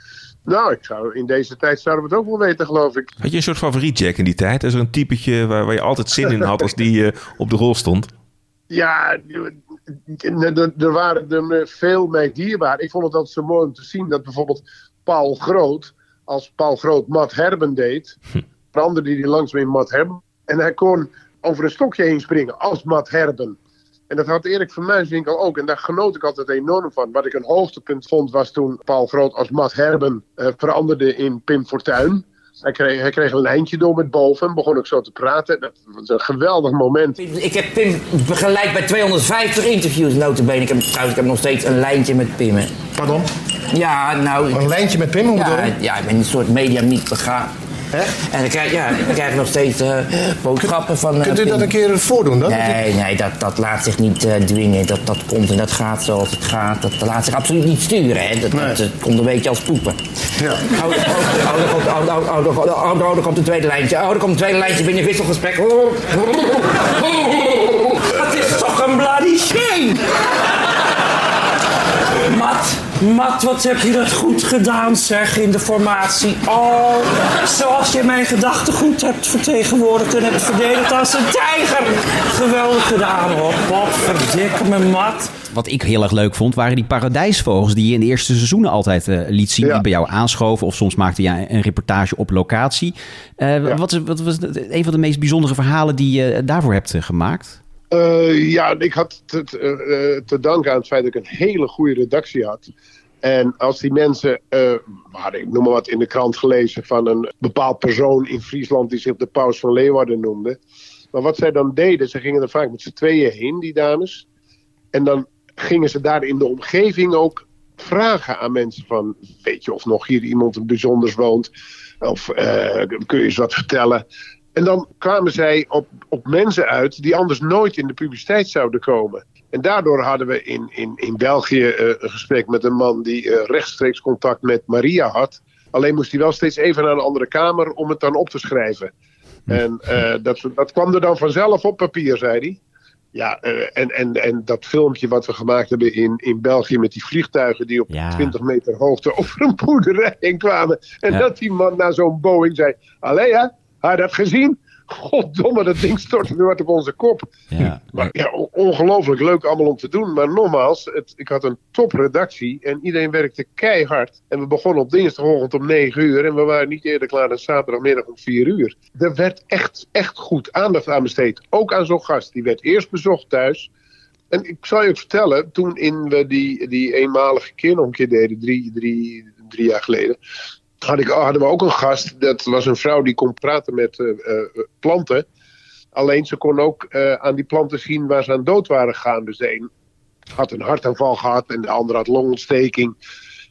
Nou, ik zou, in deze tijd zouden we het ook wel weten, geloof ik. Had je een soort favoriet, Jack, in die tijd? Is er een typetje waar, waar je altijd zin in had als die eh, op de rol stond? Ja, er- er- waren er veel mij dierbaar. Ik vond het altijd zo mooi om te zien dat bijvoorbeeld Paul Groot, als Paul Groot Matt Herben deed, veranderde hij langs met Matt Herben. En hij kon over een stokje heen springen als Matt Herben. En dat had Erik van Muiswinkel ook. En daar genoot ik altijd enorm van. Wat ik een hoogtepunt vond was toen Paul Groot als Matt Herben eh, veranderde in Pim Fortuyn. Hij kreeg, hij kreeg een lijntje door met boven en begon ook zo te praten. Dat was een geweldig moment. Ik heb Pim begeleid bij 250 interviews, notabene. Ik heb, trouwens, ik heb nog steeds een lijntje met Pim. hè. Pardon? Ja, nou... Een lijntje met Pim, hoe ja, bedoel je? ja, ik ben een soort mediamiek begaan. En dan krijg, ja, dan krijg ik nog steeds eh, boodschappen van eh, Kunt u dat een keer voordoen dan? Nee, nee, dat, dat laat zich niet eh, dwingen. Dat, dat komt en dat gaat zoals het gaat. Dat, dat laat zich absoluut niet sturen. Hè. Dat, dat, dat komt een beetje als poepen. Ja. Oh, oh, oh, daar komt- oh, oh, oh, oh, oh, oh, oh, een tweede lijntje. Oh, daar komt een tweede lijntje binnen wisselgesprek. Oh, oh, oh, oh. Het is toch een bloody shame! Mat, Mat, wat heb je dat goed gedaan, zeg, in de formatie. Oh, zoals je mijn gedachten goed hebt vertegenwoordigd en hebt verdedigd als een tijger. Geweldig gedaan, hoor. Wat verdikke me, Mat. Wat ik heel erg leuk vond, waren die paradijsvogels die je in de eerste seizoenen altijd eh, liet zien. Die bij jou aanschoven of soms maakte je een reportage op locatie. Eh, wat, is, wat was een van de meest bijzondere verhalen die je daarvoor hebt eh, gemaakt? Eh, ja, ik had te, eh, te danken aan het feit dat ik een hele goede redactie had. En als die mensen, maar ik noem maar wat in de krant gelezen van een bepaald persoon in Friesland die zich de paus van Leeuwarden noemde. Maar wat zij dan deden, ze gingen er vaak met z'n tweeën heen, die dames. En dan gingen ze daar in de omgeving ook vragen aan mensen van, weet je of nog hier iemand bijzonders woont? Of kun je eens wat vertellen? En dan kwamen zij op, op mensen uit die anders nooit in de publiciteit zouden komen. En daardoor hadden we in, in, in België eh, een gesprek met een man die eh, rechtstreeks contact met Maria had. Alleen moest hij wel steeds even naar een andere kamer om het dan op te schrijven. En eh, dat, dat kwam er dan vanzelf op papier, zei hij. Ja, en, en, en dat filmpje wat we gemaakt hebben in, in België met die vliegtuigen die op 20 meter hoogte over een boerderij heen kwamen. En Ja. dat die man naar zo'n Boeing zei: Allee, hè, had je dat gezien? Goddomme, dat ding stortte weer wat op onze kop. Ja. Maar ja, on- ongelooflijk leuk allemaal om te doen. Maar nogmaals, het, ik had een topredactie en iedereen werkte keihard. En we begonnen op dinsdagochtend om 9 uur en we waren niet eerder klaar dan zaterdagmiddag om 4 uur. Er werd echt, echt goed aandacht aan besteed. Ook aan zo'n gast. Die werd eerst bezocht thuis. En ik zal je ook vertellen, toen in we die, die eenmalige keer nog een keer deden, drie, drie, drie jaar geleden, had ik, hadden we ook een gast. Dat was een vrouw die kon praten met eh, eh, planten. Alleen ze kon ook eh, aan die planten zien waar ze aan dood waren gegaan. Dus had een hartaanval gehad en de ander had longontsteking.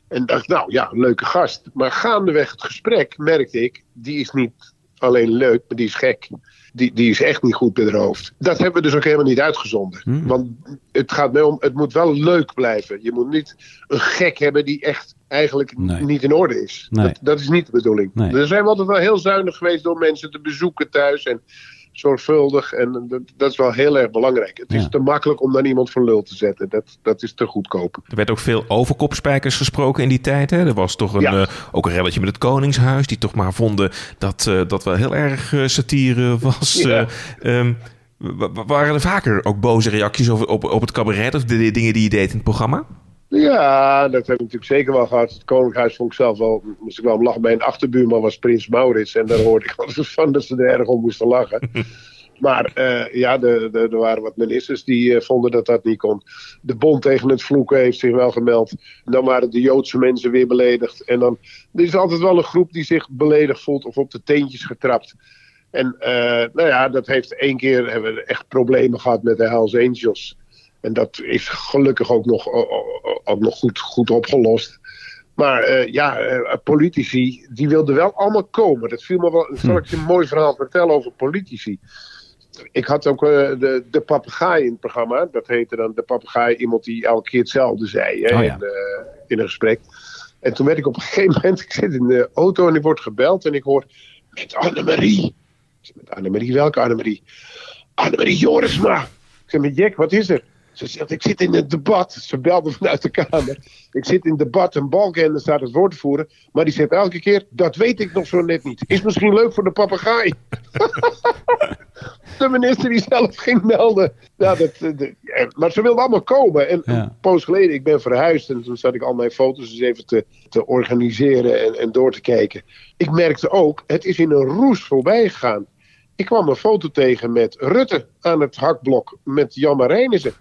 En dacht, nou ja, leuke gast. Maar gaandeweg het gesprek merkte ik, die is niet alleen leuk, maar die is gek. Die, die is echt niet goed bij de hoofd. Dat hebben we dus ook helemaal niet uitgezonden. Want het gaat mij om, het moet wel leuk blijven. Je moet niet een gek hebben die echt eigenlijk Nee. niet in orde is. Nee. Dat, dat is niet de bedoeling. Nee. Er zijn we altijd wel heel zuinig geweest door mensen te bezoeken thuis. En zorgvuldig. En dat, dat is wel heel erg belangrijk. Het is te makkelijk om dan iemand voor lul te zetten. Dat, dat is te goedkoop. Er werd ook veel over kopspijkers gesproken in die tijd. Hè? Er was toch een, Ja. eh, ook een relletje met het Koningshuis. Die toch maar vonden dat eh, dat wel heel erg eh, satire was. Ja. Eh, ehm, wa- wa- waren er vaker ook boze reacties over, op, op het cabaret? Of de, de dingen die je deed in het programma? Ja, dat heb ik natuurlijk zeker wel gehad. Het Koninkhuis vond ik zelf wel, moest ik wel om lachen. Mijn achterbuurman was Prins Maurits. En daar hoorde ik altijd van dat ze er erg om moesten lachen. Maar eh, ja, er waren wat ministers die eh, vonden dat dat niet kon. De bond tegen het vloeken heeft zich wel gemeld. Dan waren de Joodse mensen weer beledigd. En dan er is altijd wel een groep die zich beledigd voelt of op de teentjes getrapt. En eh, nou ja, dat heeft één keer hebben we echt problemen gehad met de Hells Angels. En dat is gelukkig ook nog, ook nog goed, goed opgelost. Maar eh, ja, eh, politici, die wilden wel allemaal komen. Dat viel me wel. Zal ik je een mooi verhaal vertellen over politici? Ik had ook eh, de, de papegaai in het programma. Dat heette dan de papegaai, iemand die elke keer hetzelfde zei hè, Oh ja. in, in een gesprek. En toen werd ik op een gegeven moment, ik zit in de auto en ik word gebeld en ik hoor met Annemarie. Ik zeg, met Annemarie, welke Annemarie? Annemarie Jorisma. Ik zeg, met Jack, wat is er? Ze zegt, ik zit in het debat. Ze belde vanuit de kamer. Ik zit in het debat, een balken staat het woord te voeren. Maar die zegt elke keer, dat weet ik nog zo net niet. Is misschien leuk voor de papegaai. de minister die zelf ging melden. Ja, dat, eh, de- eh, maar ze wilden allemaal komen. En een poos geleden, ik ben verhuisd. En toen zat ik al mijn foto's eens even te, te organiseren en, en door te kijken. Ik merkte ook, het is in een roes voorbij gegaan. Ik kwam een foto tegen met Rutte aan het hakblok met Jan Marijnissen.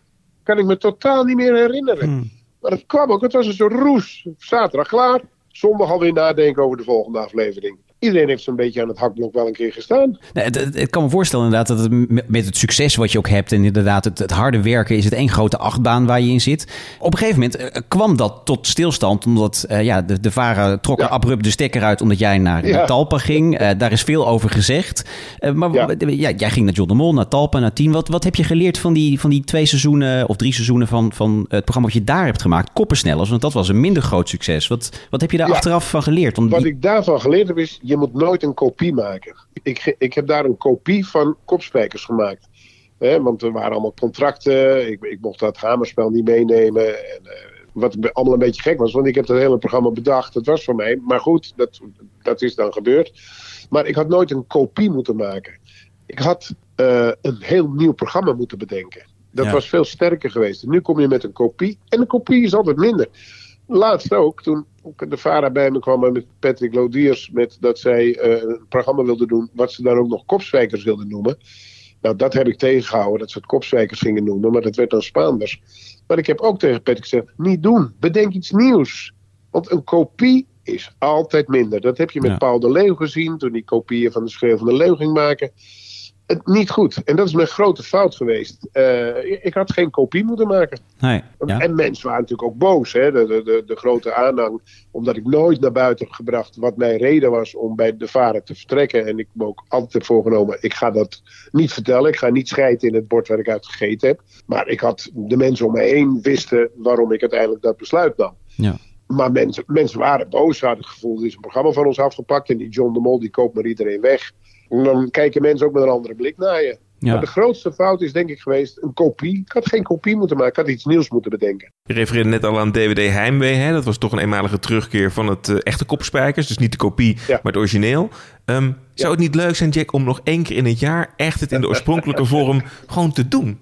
Kan ik me totaal niet meer herinneren. Maar het kwam ook, het was een soort roes. Zaterdag klaar, zondag alweer nadenken over de volgende aflevering. Iedereen heeft zo'n beetje aan het hakblok wel een keer gestaan. Nee, het, het- ik kan me voorstellen inderdaad dat het met- het succes wat je ook hebt en inderdaad het, het harde werken is het één grote achtbaan waar je in zit. Op een gegeven moment eh, kwam dat tot stilstand omdat eh, ja, de, de VARA trok er abrupt de stekker uit omdat jij naar Ja. naar Talpa ging. Eh, daar is veel over gezegd. Eh, maar ja. jij ging naar John de Mol, naar Talpa, naar Tien. Wat, wat heb je geleerd van die, van die twee seizoenen of drie seizoenen van, van het programma wat je daar hebt gemaakt? Koppersnellers, want dat was een minder groot succes. Wat, wat heb je daar achteraf van geleerd? Want Wat die- ik daarvan geleerd heb is, je moet nooit een kopie maken. Ik, ik heb daar een kopie van kopspijkers gemaakt. Hè, want er waren allemaal contracten. Ik, ik mocht dat hamerspel niet meenemen. En, eh, wat allemaal een beetje gek was, want ik heb het hele programma bedacht. Het was voor mij. Maar goed, dat, dat is dan gebeurd. Maar ik had nooit een kopie moeten maken. Ik had eh, een heel nieuw programma moeten bedenken. Dat Ja. was veel sterker geweest. Nu kom je met een kopie. En een kopie is altijd minder. Laatst ook, toen de VARA bij me kwam met Patrick Lodiers... Met dat zij eh, een programma wilden doen... wat ze dan ook nog kopzwijkers wilden noemen. Nou, dat heb ik tegengehouden, dat ze het kopzwijkers gingen noemen. Maar dat werd dan Spaanders. Maar ik heb ook tegen Patrick gezegd... niet doen, bedenk iets nieuws. Want een kopie is altijd minder. Dat heb je met Ja. Paul de Leeuw gezien toen die kopieën van de Schreeuw van de Leeuw ging maken. Het, niet goed. En dat is mijn grote fout geweest. Eh, ik had geen kopie moeten maken. Nee, ja. En mensen waren natuurlijk ook boos. Hè? De, de, de, de grote aanhang. Omdat ik nooit naar buiten heb gebracht wat mijn reden was om bij de varen te vertrekken. En ik me ook altijd heb voorgenomen. Ik ga dat niet vertellen. Ik ga niet scheiden in het bord waar ik uit gegeten heb. Maar ik had de mensen om me heen wisten waarom ik uiteindelijk dat besluit nam. Ja. Maar mensen, mensen waren boos. Ze hadden het gevoel, er is een programma van ons afgepakt. En die John de Mol, die koopt maar iedereen weg. En dan kijken mensen ook met een andere blik naar je. Ja. Maar de grootste fout is denk ik geweest een kopie. Ik had geen kopie moeten maken. Ik had iets nieuws moeten bedenken. Je refereerde net al aan DVD Heimwee. Hè? Dat was toch een eenmalige terugkeer van het eh, echte kopspijkers. Dus niet de kopie, maar het origineel. Ehm, Zou het niet leuk zijn, Jack, om nog één keer in het jaar... echt het in de oorspronkelijke vorm gewoon te doen?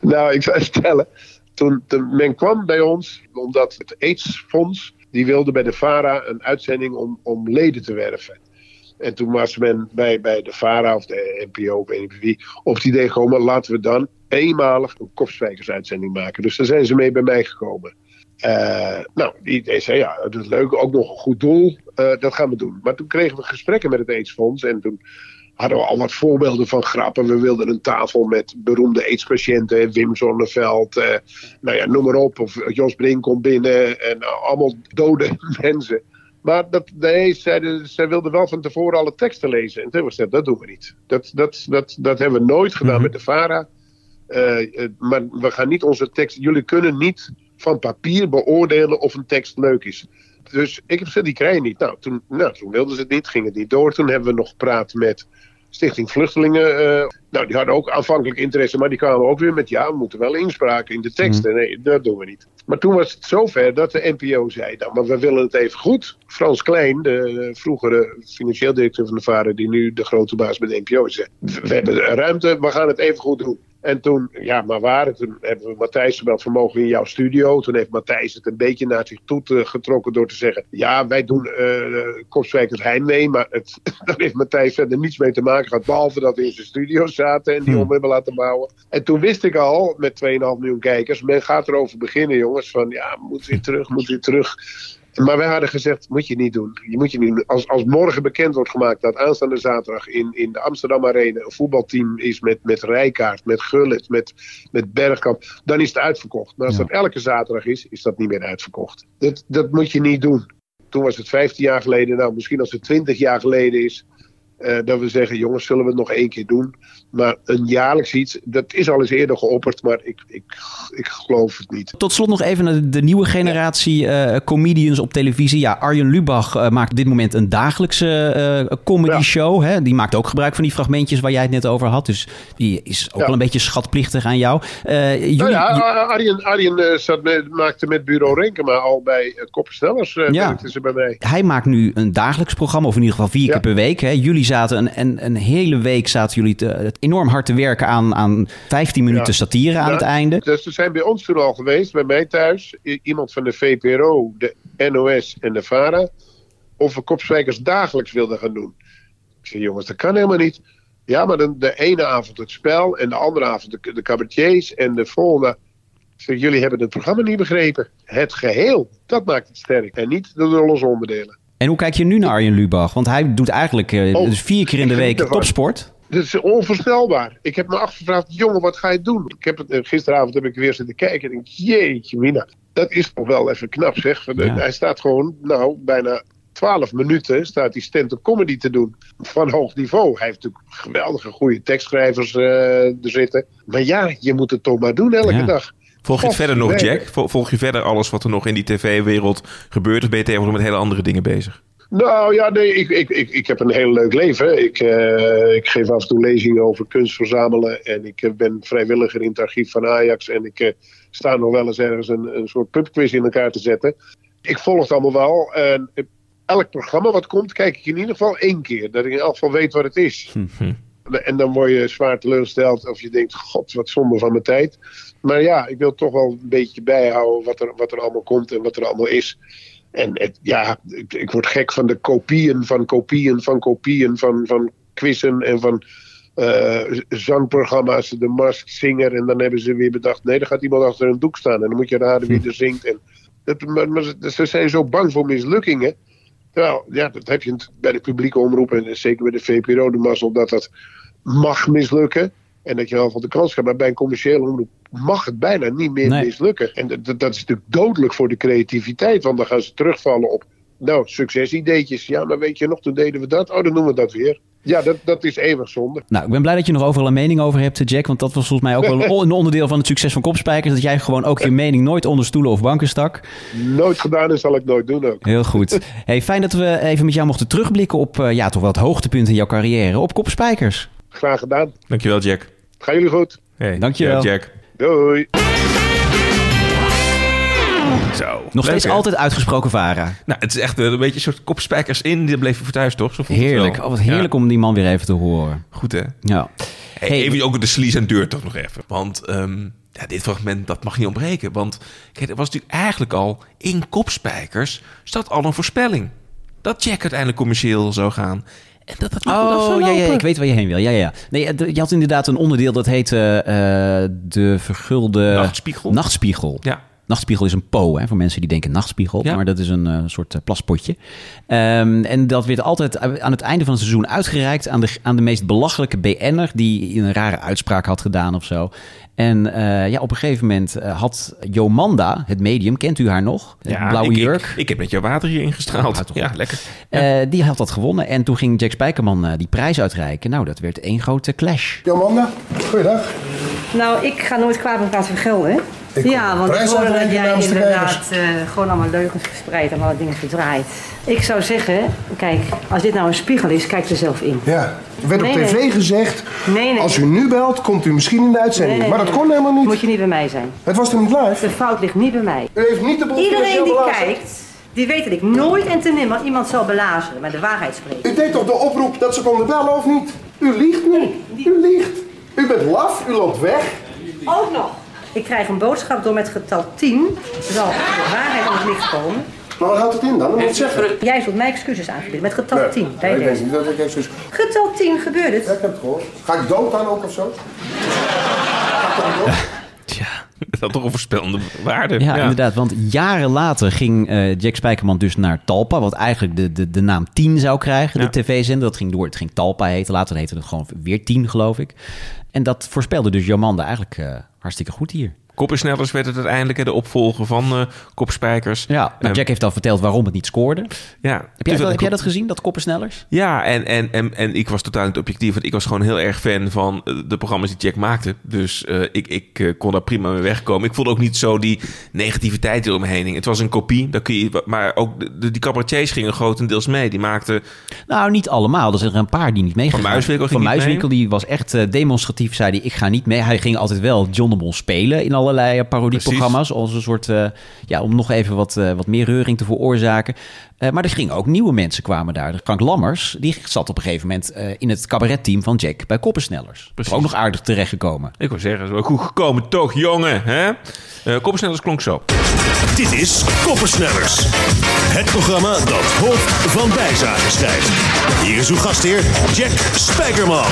Nou, ik zou je vertellen. Toen, toen men kwam bij ons, omdat het AIDS-fonds... die wilde bij de VARA een uitzending om, om leden te werven. En toen was men bij, bij de VARA of de NPO, weet niet wie... op het idee gekomen, laten we dan eenmalig een kopspijkersuitzending maken. Dus daar zijn ze mee bij mij gekomen. Eh, nou, die zei, ja, dat is leuk, ook nog een goed doel, eh, dat gaan we doen. Maar toen kregen we gesprekken met het AIDS-fonds en toen hadden we al wat voorbeelden van grappen. We wilden een tafel met beroemde AIDS-patiënten, Wim Zonneveld, eh, nou ja, noem maar op. Of Jos Brink komt binnen en allemaal dode mensen. Maar dat, nee, zij, zij wilden wel van tevoren alle teksten lezen. En toen was dat, dat doen we niet. Dat, dat, dat, dat hebben we nooit gedaan met de VARA. Eh, eh, maar we gaan niet onze tekst. Jullie kunnen niet van papier beoordelen of een tekst leuk is. Dus ik heb gezegd, die krijg je niet. Nou toen, nou, toen wilden ze het niet, ging het niet door. Toen hebben we nog gepraat met Stichting Vluchtelingen. eh, nou, die hadden ook aanvankelijk interesse, maar die kwamen ook weer met: ja, we moeten wel inspraak in de teksten. Nee, dat doen we niet. Maar toen was het zover dat de NPO zei: nou, maar we willen het even goed. Frans Klein, de vroegere financieel directeur van de VARA, die nu de grote baas bij de NPO is, zei: we hebben ruimte, we gaan het even goed doen. En toen, ja, maar waar? Toen hebben we Matthijs gebeld van mogen in jouw studio. Toen heeft Matthijs het een beetje naar zich toe getrokken door te zeggen... ja, wij doen uh, Kopswijkers Heimwee, maar het, daar heeft Matthijs verder niets mee te maken gehad... behalve dat we in zijn studio zaten en die om hebben laten bouwen. En toen wist ik al, met 2,5 miljoen kijkers... men gaat erover beginnen, jongens, van ja, moet weer terug, moet weer terug... Maar wij hadden gezegd, moet je niet doen. Je moet je niet doen. Als, als morgen bekend wordt gemaakt dat aanstaande zaterdag in, in de Amsterdam Arena een voetbalteam is met, met Rijkaard, met Gullit, met, met Bergkamp, dan is het uitverkocht. Maar als dat elke zaterdag is, is dat niet meer uitverkocht. Dat, dat moet je niet doen. Toen was het 15 jaar geleden. Nou, misschien als het 20 jaar geleden is, eh, dat we zeggen, jongens, zullen we het nog één keer doen? Maar een jaarlijks iets, dat is al eens eerder geopperd, maar ik, ik, ik geloof het niet. Tot slot nog even naar de, nieuwe generatie eh, comedians op televisie. Ja, Arjen Lubach eh, maakt op dit moment een dagelijkse comedy show. Hè? Die maakt ook gebruik van die fragmentjes waar jij het net over had. Dus die is ook Ja. wel een beetje schatplichtig aan jou. Jullie, nou ja, Arjen, Arjen zat met, maakte met bureau Renkema al bij Koppenstellers. eh Ja. ze bij mij. Hij maakt nu een dagelijks programma, of in ieder geval vier keer per week. Hè. Jullie zaten een, een, een hele week zaten jullie te, enorm hard te werken aan, aan 15 minuten satire aan Ja, het einde. Dus er zijn bij ons toen al geweest, bij mij thuis, iemand van de VPRO, de NOS en de VARA, of we kopzwijkers dagelijks wilden gaan doen. Ik zei, jongens, dat kan helemaal niet. Ja, maar dan de ene avond het spel en de andere avond de, de cabaretiers en de volgende. Zeg, jullie hebben het programma niet begrepen. Het geheel, dat maakt het sterk. En niet de losse onderdelen. En hoe kijk je nu naar Arjen Lubach? Want hij doet eigenlijk eh, Oh, dus vier keer in de week topsport. Dat is onvoorstelbaar. Ik heb me afgevraagd, jongen, wat ga je doen? Ik heb het, eh, gisteravond heb ik weer zitten kijken en denk, jeetje mina. Dat is toch wel even knap zeg. Hij staat gewoon, nou, bijna 12 minuten staat hij stand-up comedy te doen. Van hoog niveau. Hij heeft natuurlijk geweldige goede tekstschrijvers eh, er zitten. Maar ja, je moet het toch maar doen elke Ja. dag. Volg je het verder nog. Jack? Vol- Volg je verder alles wat er nog in die tv-wereld gebeurt? Of ben je tegenwoordig met hele andere dingen bezig? Nou ja, nee, ik, ik, ik, ik heb een heel leuk leven. Ik, eh, ik geef af en toe lezingen over kunst verzamelen. En ik eh, ben vrijwilliger in het archief van Ajax. En ik eh, sta nog wel eens ergens een, een soort pubquiz in elkaar te zetten. Ik volg het allemaal wel. En elk programma wat komt, kijk ik in ieder geval één keer. Dat ik in elk geval weet wat het is. En dan word je zwaar teleurgesteld of je denkt, god, wat zonde van mijn tijd. Maar ja, ik wil toch wel een beetje bijhouden wat er, wat er allemaal komt en wat er allemaal is. En het, ja, ik, ik word gek van de kopieën van kopieën van kopieën van, van quizzen en van eh, zangprogramma's. De Mask Singer. En dan hebben ze weer bedacht, nee, dan gaat iemand achter een doek staan. En dan moet je raden wie er zingt. En Dat, maar, maar ze- zijn zo bang voor mislukkingen. Terwijl, ja, dat heb je bij de publieke omroep en zeker bij de VPRO de mazzel dat dat mag mislukken. En dat je wel van de kans gaat. Maar bij een commerciële omroep mag het bijna niet meer Nee. mislukken. En dat, is natuurlijk dodelijk voor de creativiteit. Want dan gaan ze terugvallen op, nou, succesideetjes. Ja, maar weet je nog, toen deden we dat. Oh, dan noemen we dat weer. Ja, dat, dat is eeuwig zonde. Nou, ik ben blij dat je nog overal een mening over hebt, Jack. Want dat was volgens mij ook wel een onderdeel van het succes van Kopspijkers. Dat jij gewoon ook je mening nooit onder stoelen of banken stak. Nooit gedaan en zal ik nooit doen ook. Heel goed. Hey, fijn dat we even met jou mochten terugblikken op eh, ja, toch wel het hoogtepunt in jouw carrière. Op Kopspijkers. Graag gedaan. Dankjewel, Jack. Gaan jullie goed? Hey, Dankjewel. ja, Jack. Doei. Zo. Nog steeds altijd uitgesproken Vara. Nou, het is echt een beetje een soort kopspijkers in. Die bleven voor thuis, toch? Zo Heerlijk. Oh, wat heerlijk om die man weer even te horen. Goed, hè? Ja. Hey, even ook de sleaze en deur toch nog even. Want ehm, ja, dit fragment, dat mag niet ontbreken. Want kijk, er was natuurlijk eigenlijk al in Kopspijkers... zat al een voorspelling. Dat Jack uiteindelijk commercieel zou gaan. En dat Oh, ja, ja, ik weet waar je heen wil. Ja, ja, ja. Nee, eh, je had inderdaad een onderdeel dat heette eh, de vergulde... Nachtspiegel. Nachtspiegel. Ja. Nachtspiegel is een po, hè, voor mensen die denken nachtspiegel. Ja. Maar dat is een eh, soort plaspotje. Ehm, en dat werd altijd aan het einde van het seizoen uitgereikt aan de, aan de meest belachelijke BN'er... die een rare uitspraak had gedaan of zo. En eh, ja, op een gegeven moment eh, had Jomanda, het medium, kent u haar nog? Ja, blauwe ik, jurk. Ik, ik heb met jouw water hier ingestraald. Ja, lekker. Eh, die had dat gewonnen. En toen ging Jack Spijkerman eh, die prijs uitreiken. Nou, dat werd één grote clash. Jomanda, goeiedag. Nou, ik ga nooit kwaad met? Ik kom ja, want ik hoorde dat jij inderdaad eh, gewoon allemaal leugens verspreid en alle dingen verdraait. Ik zou zeggen, kijk, als dit nou een spiegel is, kijk er zelf in. Ja, er werd op tv nee. gezegd, Nee, nee. als u nu belt, komt u misschien in de uitzending. Maar dat kon helemaal niet. Moet je niet bij mij zijn. Het was er niet live. De fout ligt niet bij mij. U heeft niet de boel Iedereen die kijkt, die weet dat ik nooit en te nimmer iemand zal belazeren, maar de waarheid spreken. U deed toch de oproep dat ze konden bellen, of niet? U liegt nu. U liegt. U bent laf, u loopt weg. Ook nog. Ik krijg een boodschap door met getal 10. Zal de waarheid aan het licht komen. Maar wat houdt het in dan? Dat moet ik zeggen. Jij zult mij excuses aanbieden met getal Nee, 10. Bij ik denk niet dat ik. Getal 10 gebeurt het. Ja, ik heb het gehoord. Ga ik dood dan ook of zo? Dat had toch een voorspellende waarde. Ja, inderdaad. Want jaren later ging eh, Jack Spijkerman dus naar Talpa. Wat eigenlijk de, de, de naam 10 zou krijgen. Ja. De tv-zender. Dat ging door. Het ging Talpa heten. Later heette het gewoon weer 10, geloof ik. En dat voorspelde dus Jomanda eigenlijk eh, hartstikke goed hier. Koppersnellers werd het uiteindelijk de opvolger van eh Kopspijkers. Ja, nou, Ehm, Jack heeft al verteld waarom het niet scoorde. Ja, Heb jij, dat, heb jij dat gezien, dat koppersnellers? Ja, en, en, en, en ik was totaal niet objectief. Want ik was gewoon heel erg fan van eh, de programma's die Jack maakte. Dus eh, ik, ik kon daar prima mee wegkomen. Ik voelde ook niet zo die negativiteit die er omheen hing. Het was een kopie, daar kun je, maar ook de, de- die cabaretiers gingen grotendeels mee. Die maakten... Nou, niet allemaal. Er zijn er een paar die niet meegaan. Van Muiswinkel ging Van? Muiswinkel, die was echt demonstratief, zei hij, ik ga niet mee. Hij ging altijd wel John de Mol spelen in allerlei eh, parodieprogramma's. Als een soort, eh, ja, om nog even wat, eh, wat meer reuring te veroorzaken. Eh, maar er gingen ook nieuwe mensen kwamen daar. Frank Lammers, die zat op een gegeven moment eh, in het cabaretteam van Jack bij Koppersnellers. Precies. Ook nog aardig terechtgekomen. Ik wil zeggen, wel goed gekomen toch, jongen. Hè? Eh Koppersnellers klonk zo. Dit is Koppersnellers. Het programma dat hoofd van bijzaken schrijft. Hier is uw gastheer Jack Spijkerman.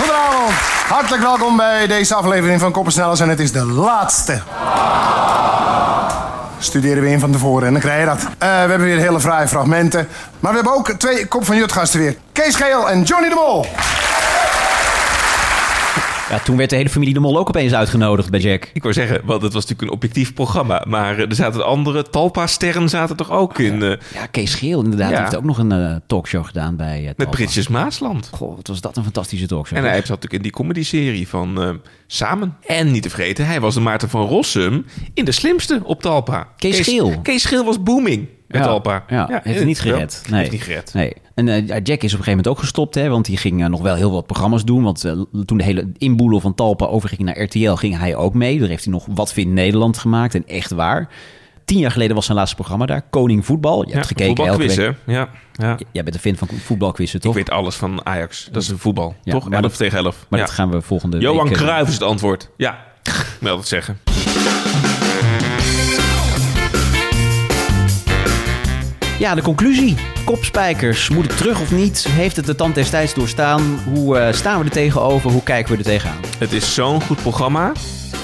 Goedenavond. Hartelijk welkom bij deze aflevering van Koppersnellers en het is de laatste. Studeren we in van tevoren en dan krijg je dat. Eh, we hebben weer hele fraaie fragmenten. Maar we hebben ook twee kop van jutgasten weer. Kees Geel en Johnny de Mol. Ja, toen werd de hele familie de Mol ook opeens uitgenodigd bij Jack. Ik wou zeggen, want het was natuurlijk een objectief programma. Maar eh, er zaten andere Talpa-sterren zaten toch ook in. eh, Ja, Kees Geel inderdaad. Ja. heeft ook nog een eh, talkshow gedaan bij uh, met Pritjes Maasland. Goh, wat was dat een fantastische talkshow. En hij zat natuurlijk in die comedy-serie van eh, Samen. En niet te vergeten, hij was de Maarten van Rossum in De Slimste op Talpa. Kees Geel. Kees Geel was booming met ja, Talpa. Ja, heeft het niet wel. gered. Nee. Heeft niet gered. Nee. En eh, Jack is op een gegeven moment ook gestopt, hè, want die ging eh, nog wel heel wat programma's doen. Want eh, toen de hele inboedel van Talpa overging naar RTL, ging hij ook mee. Daar heeft hij nog Wat Vindt Nederland gemaakt en echt waar. Tien jaar geleden was zijn laatste programma daar, Koning Voetbal. Je hebt gekeken elke week. hè? Ja, ja. Jij bent een fan van voetbalquizzen, toch? Ik weet alles van Ajax. Dat is een voetbal, Ja, toch? maar 11 dat- tegen 11. Maar ja. dat gaan we volgende Johan week... eh, Cruijff is het antwoord. Ja, wil dat zeggen. Ja, de conclusie. Kopspijkers, moet het terug of niet? Heeft het de tand des tijds doorstaan? Hoe eh, staan we er tegenover? Hoe kijken we er tegenaan? Het is zo'n goed programma,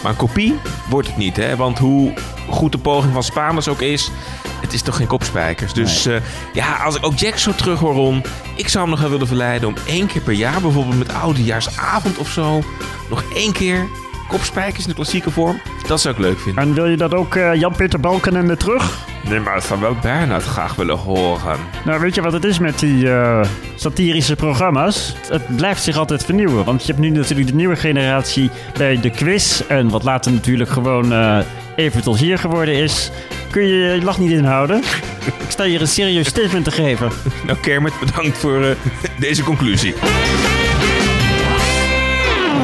maar een kopie wordt het niet. Hè? Want hoe goed de poging van Spaanders ook is, het is toch geen kopspijkers. Dus eh, ja, als ik ook Jack zo terug hoor, Ron, ik zou hem nog wel willen verleiden om één keer per jaar, bijvoorbeeld met oudejaarsavond of zo, nog één keer kopspijkers in de klassieke vorm. Dat zou ik leuk vinden. En wil je dat ook eh, Jan-Peter Balkenende terug? Nee, maar dat zou wel Bernhard graag willen horen. Nou, weet je wat het is met die eh, satirische programma's? Het blijft zich altijd vernieuwen. Want je hebt nu natuurlijk de nieuwe generatie bij de quiz. En wat later natuurlijk gewoon eh, even tot hier geworden is. Kun je je lach niet inhouden? Ik sta hier een serieus statement te geven. Nou, Kermit, bedankt voor eh, deze conclusie.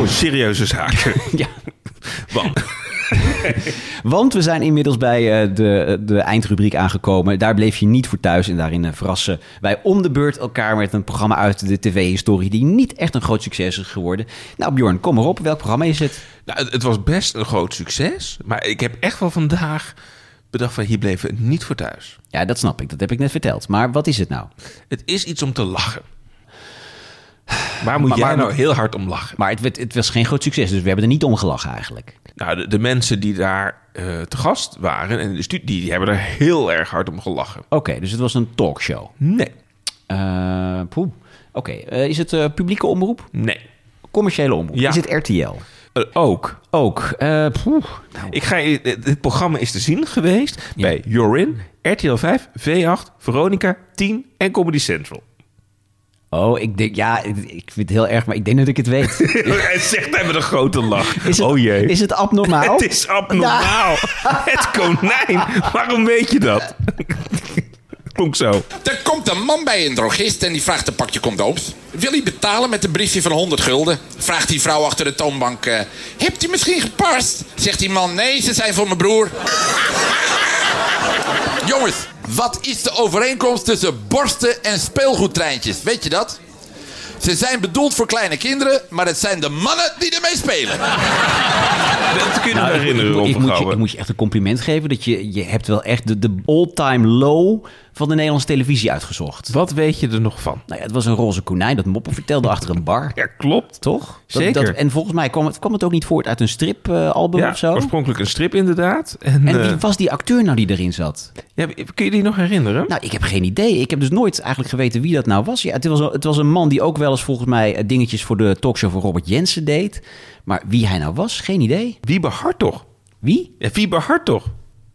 Oh, serieuze zaken. Ja. Want, Want we zijn inmiddels bij eh, de, de eindrubriek aangekomen. Daar bleef je niet voor thuis. En daarin eh, verrassen wij om de beurt elkaar met een programma uit de tv-historie... die niet echt een groot succes is geworden. Nou Bjorn, kom maar op. Welk programma is het? nou, het, was best een groot succes. Maar ik heb echt wel vandaag bedacht van hier bleven niet voor thuis. Ja, dat snap ik. Dat heb ik net verteld. Maar wat is het nou? Het is iets om te lachen. Waar moet Maar- jij maar- nou heel hard om lachen? Maar het, was geen groot succes, dus we hebben er niet om gelachen eigenlijk. Nou, de, de mensen die daar eh, te gast waren en de studie, die hebben er heel erg hard om gelachen. Oké, dus het was een talkshow. Nee. Poeh. Oké, eh, is het publieke omroep? Nee. Commerciële omroep? Ja. Is het RTL? Ook. Ook. eh, poeh. Ik ga, dit programma is te zien geweest bij Jorin, RTL 5, V8, Veronica, 10 en Comedy Central. Oh, ik denk, ja, ik vind het heel erg, maar ik denk dat ik het weet. Hij zegt hij met een grote lach. Is het, oh jee. Is het abnormaal? Het is abnormaal. Het konijn. Waarom weet je dat? Klonk zo. Er komt een man bij een drogist en die vraagt een pakje condooms. Wil hij betalen met een briefje van 100 gulden? Vraagt die vrouw achter de toonbank. eh, Hebt u misschien geparst? Zegt die man, nee, ze zijn voor mijn broer. Jongens, wat is de overeenkomst tussen borsten en speelgoedtreintjes? Weet je dat? Ze zijn bedoeld voor kleine kinderen, maar het zijn de mannen die ermee spelen. Dat kun je Nou, me herinneren, ik, ik, moet je, ik moet je echt een compliment geven. Dat je, je hebt wel echt de, de all-time low van de Nederlandse televisie uitgezocht. Wat weet je er nog van? Nou ja, het was een roze konijn dat moppen vertelde achter een bar. Ja, klopt. Toch? Dat- Zeker. Dat, en volgens mij kwam het, kwam het ook niet voort uit een stripalbum Ja, of zo. oorspronkelijk een strip inderdaad. En, En wie eh, was die acteur nou die erin zat? ja, kun je die nog herinneren? Nou, ik heb geen idee. Ik heb dus nooit eigenlijk geweten wie dat nou was. Ja, het, was het was een man die ook wel eens volgens mij eh, dingetjes voor de talkshow van Robert Jensen deed. Maar wie hij nou was, geen idee. Wiebe Hartog. Wie? Ja, Wiebe Hartog.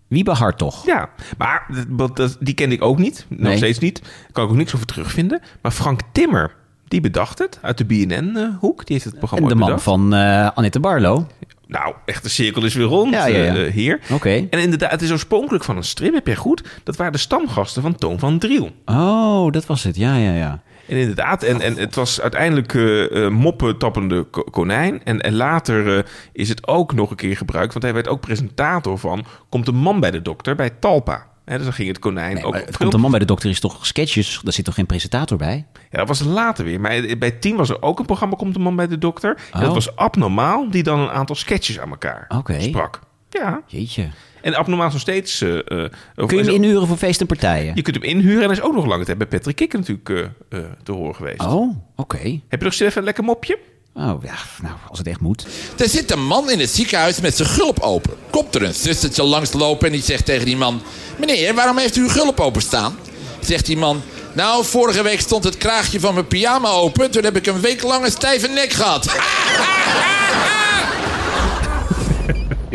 Wiebe Hartog. Ja, maar dat- dat- die kende ik ook niet. Nog Nee. steeds niet. Daar kan ik ook niks over terugvinden. Maar Frank Timmer, die bedacht het. Uit de BNN-hoek. Die heeft het programma En de man bedacht. van eh Annette Barlo. Nou, echt de cirkel is weer rond, Ja, ja, ja. eh, hier. Oké. En inderdaad, het is oorspronkelijk van een strip, heb jij goed. Dat waren de stamgasten van Toon van Driel. Oh, dat was het. Ja, ja, ja. En inderdaad, en, en het was uiteindelijk eh eh, moppen tappende ko- konijn. En, en later eh, is het ook nog een keer gebruikt, want hij werd ook presentator van Komt een man bij de dokter bij Talpa. Hè, dus dan ging het konijn ook... Het komt een man bij de dokter is toch sketches? Daar zit toch geen presentator bij? Ja, dat was later weer. Maar bij Tien was er ook een programma Komt een man bij de dokter. En dat Oh. was abnormaal, die dan een aantal sketches aan elkaar sprak. Ja. Jeetje. En abnormaal is nog steeds... eh, eh, of- Kun je hem inhuren voor feesten en partijen? Je kunt hem inhuren en hij is ook nog lange tijd bij Patrick Kikker natuurlijk eh, eh, te horen geweest. Oh, oké. Heb je nog steeds even een lekker mopje? Oh, ja, nou, als het echt moet. Er zit een man in het ziekenhuis met zijn gulp open. Komt er een zustertje langslopen en die zegt tegen die man... Meneer, waarom heeft u uw gulp open staan? Zegt die man... Nou, vorige week stond het kraagje van mijn pyjama open. Toen heb ik een week lang een stijve nek gehad.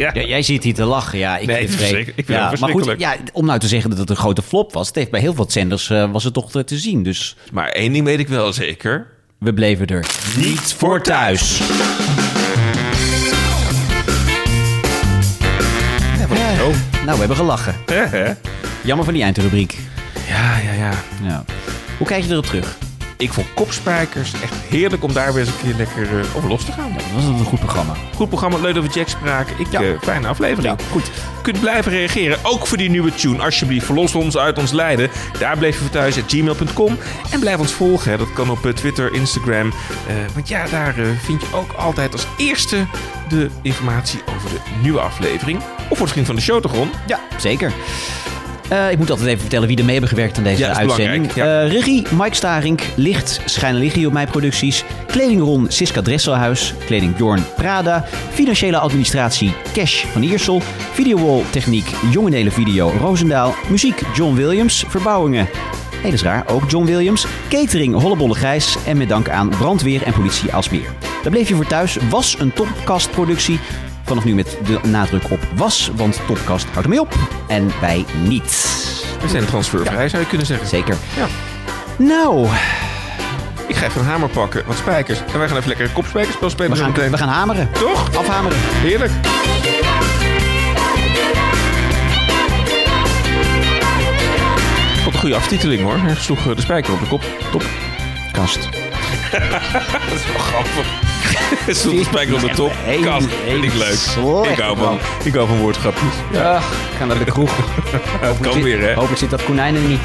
Ja. jij zit hier te lachen. Ja, ik Nee, vind het verschrikkelijk. Ik vind ja, het maar goed, ja, om nou te zeggen dat het een grote flop was. Het heeft bij heel veel zenders eh, was het toch te zien. Dus Maar één ding weet ik wel zeker. we bleven er Niet voor thuis. Nou, we hebben gelachen. Jammer van die eindrubriek. Ja, ja, ja. Ja. Hoe kijk je erop terug? Ik vond Kopspijkers echt heerlijk om daar weer eens een keer lekker eh, over los te gaan. Dat was een goed programma. Goed programma, leuk dat we Jack spraken. Ik, Ja. eh, fijne aflevering. Ja, goed. kunt blijven reageren, ook voor die nieuwe tune. Alsjeblieft, verlos ons uit ons lijden. Daar bleef je voor thuis, at gmail.com. En blijf ons volgen, hè. dat kan op eh, Twitter, Instagram. Want ja, daar vind je ook altijd als eerste de informatie over de nieuwe aflevering. Of wordt vriend van de show toch, Ron? Ja, zeker. Eh, ik moet altijd even vertellen wie er mee hebben gewerkt aan deze Ja, uitzending. belangrijk, Eh, regie Mike Starink, licht Schijnen Liggie op mijn producties, kledingron Siska Dresselhuis, kleding Bjorn Prada, financiële administratie Cash van Iersel, videowall techniek Jongenele Video Roosendaal, muziek John Williams, verbouwingen Nee, dat is raar. Ook John Williams. Catering Hollebolle Gijs. En met dank aan brandweer en politie Alsmeer. Daar bleef je voor thuis. Was een topcast-productie. Vanaf nu met de nadruk op was, want topcast houdt ermee op. En wij niet. We zijn transfervrij, zou je kunnen zeggen. Zeker. Ja. Nou, Ik ga even een hamer pakken, wat spijkers. En wij gaan even lekker een kopspijkerspel spelen. we gaan, we gaan hameren. Toch? Afhameren. Heerlijk. Wat een goede aftiteling hoor. Hij sloeg eh, de spijker op de kop. Top. Kast. dat is wel grappig. Spijker op de top. Kast. Vind ik hele leuk. Ik hou, van, grap. ik hou van woordgrapjes. Ja, ik ga naar de kroeg. Kan weer hè. Hopelijk zit dat konijn er niet.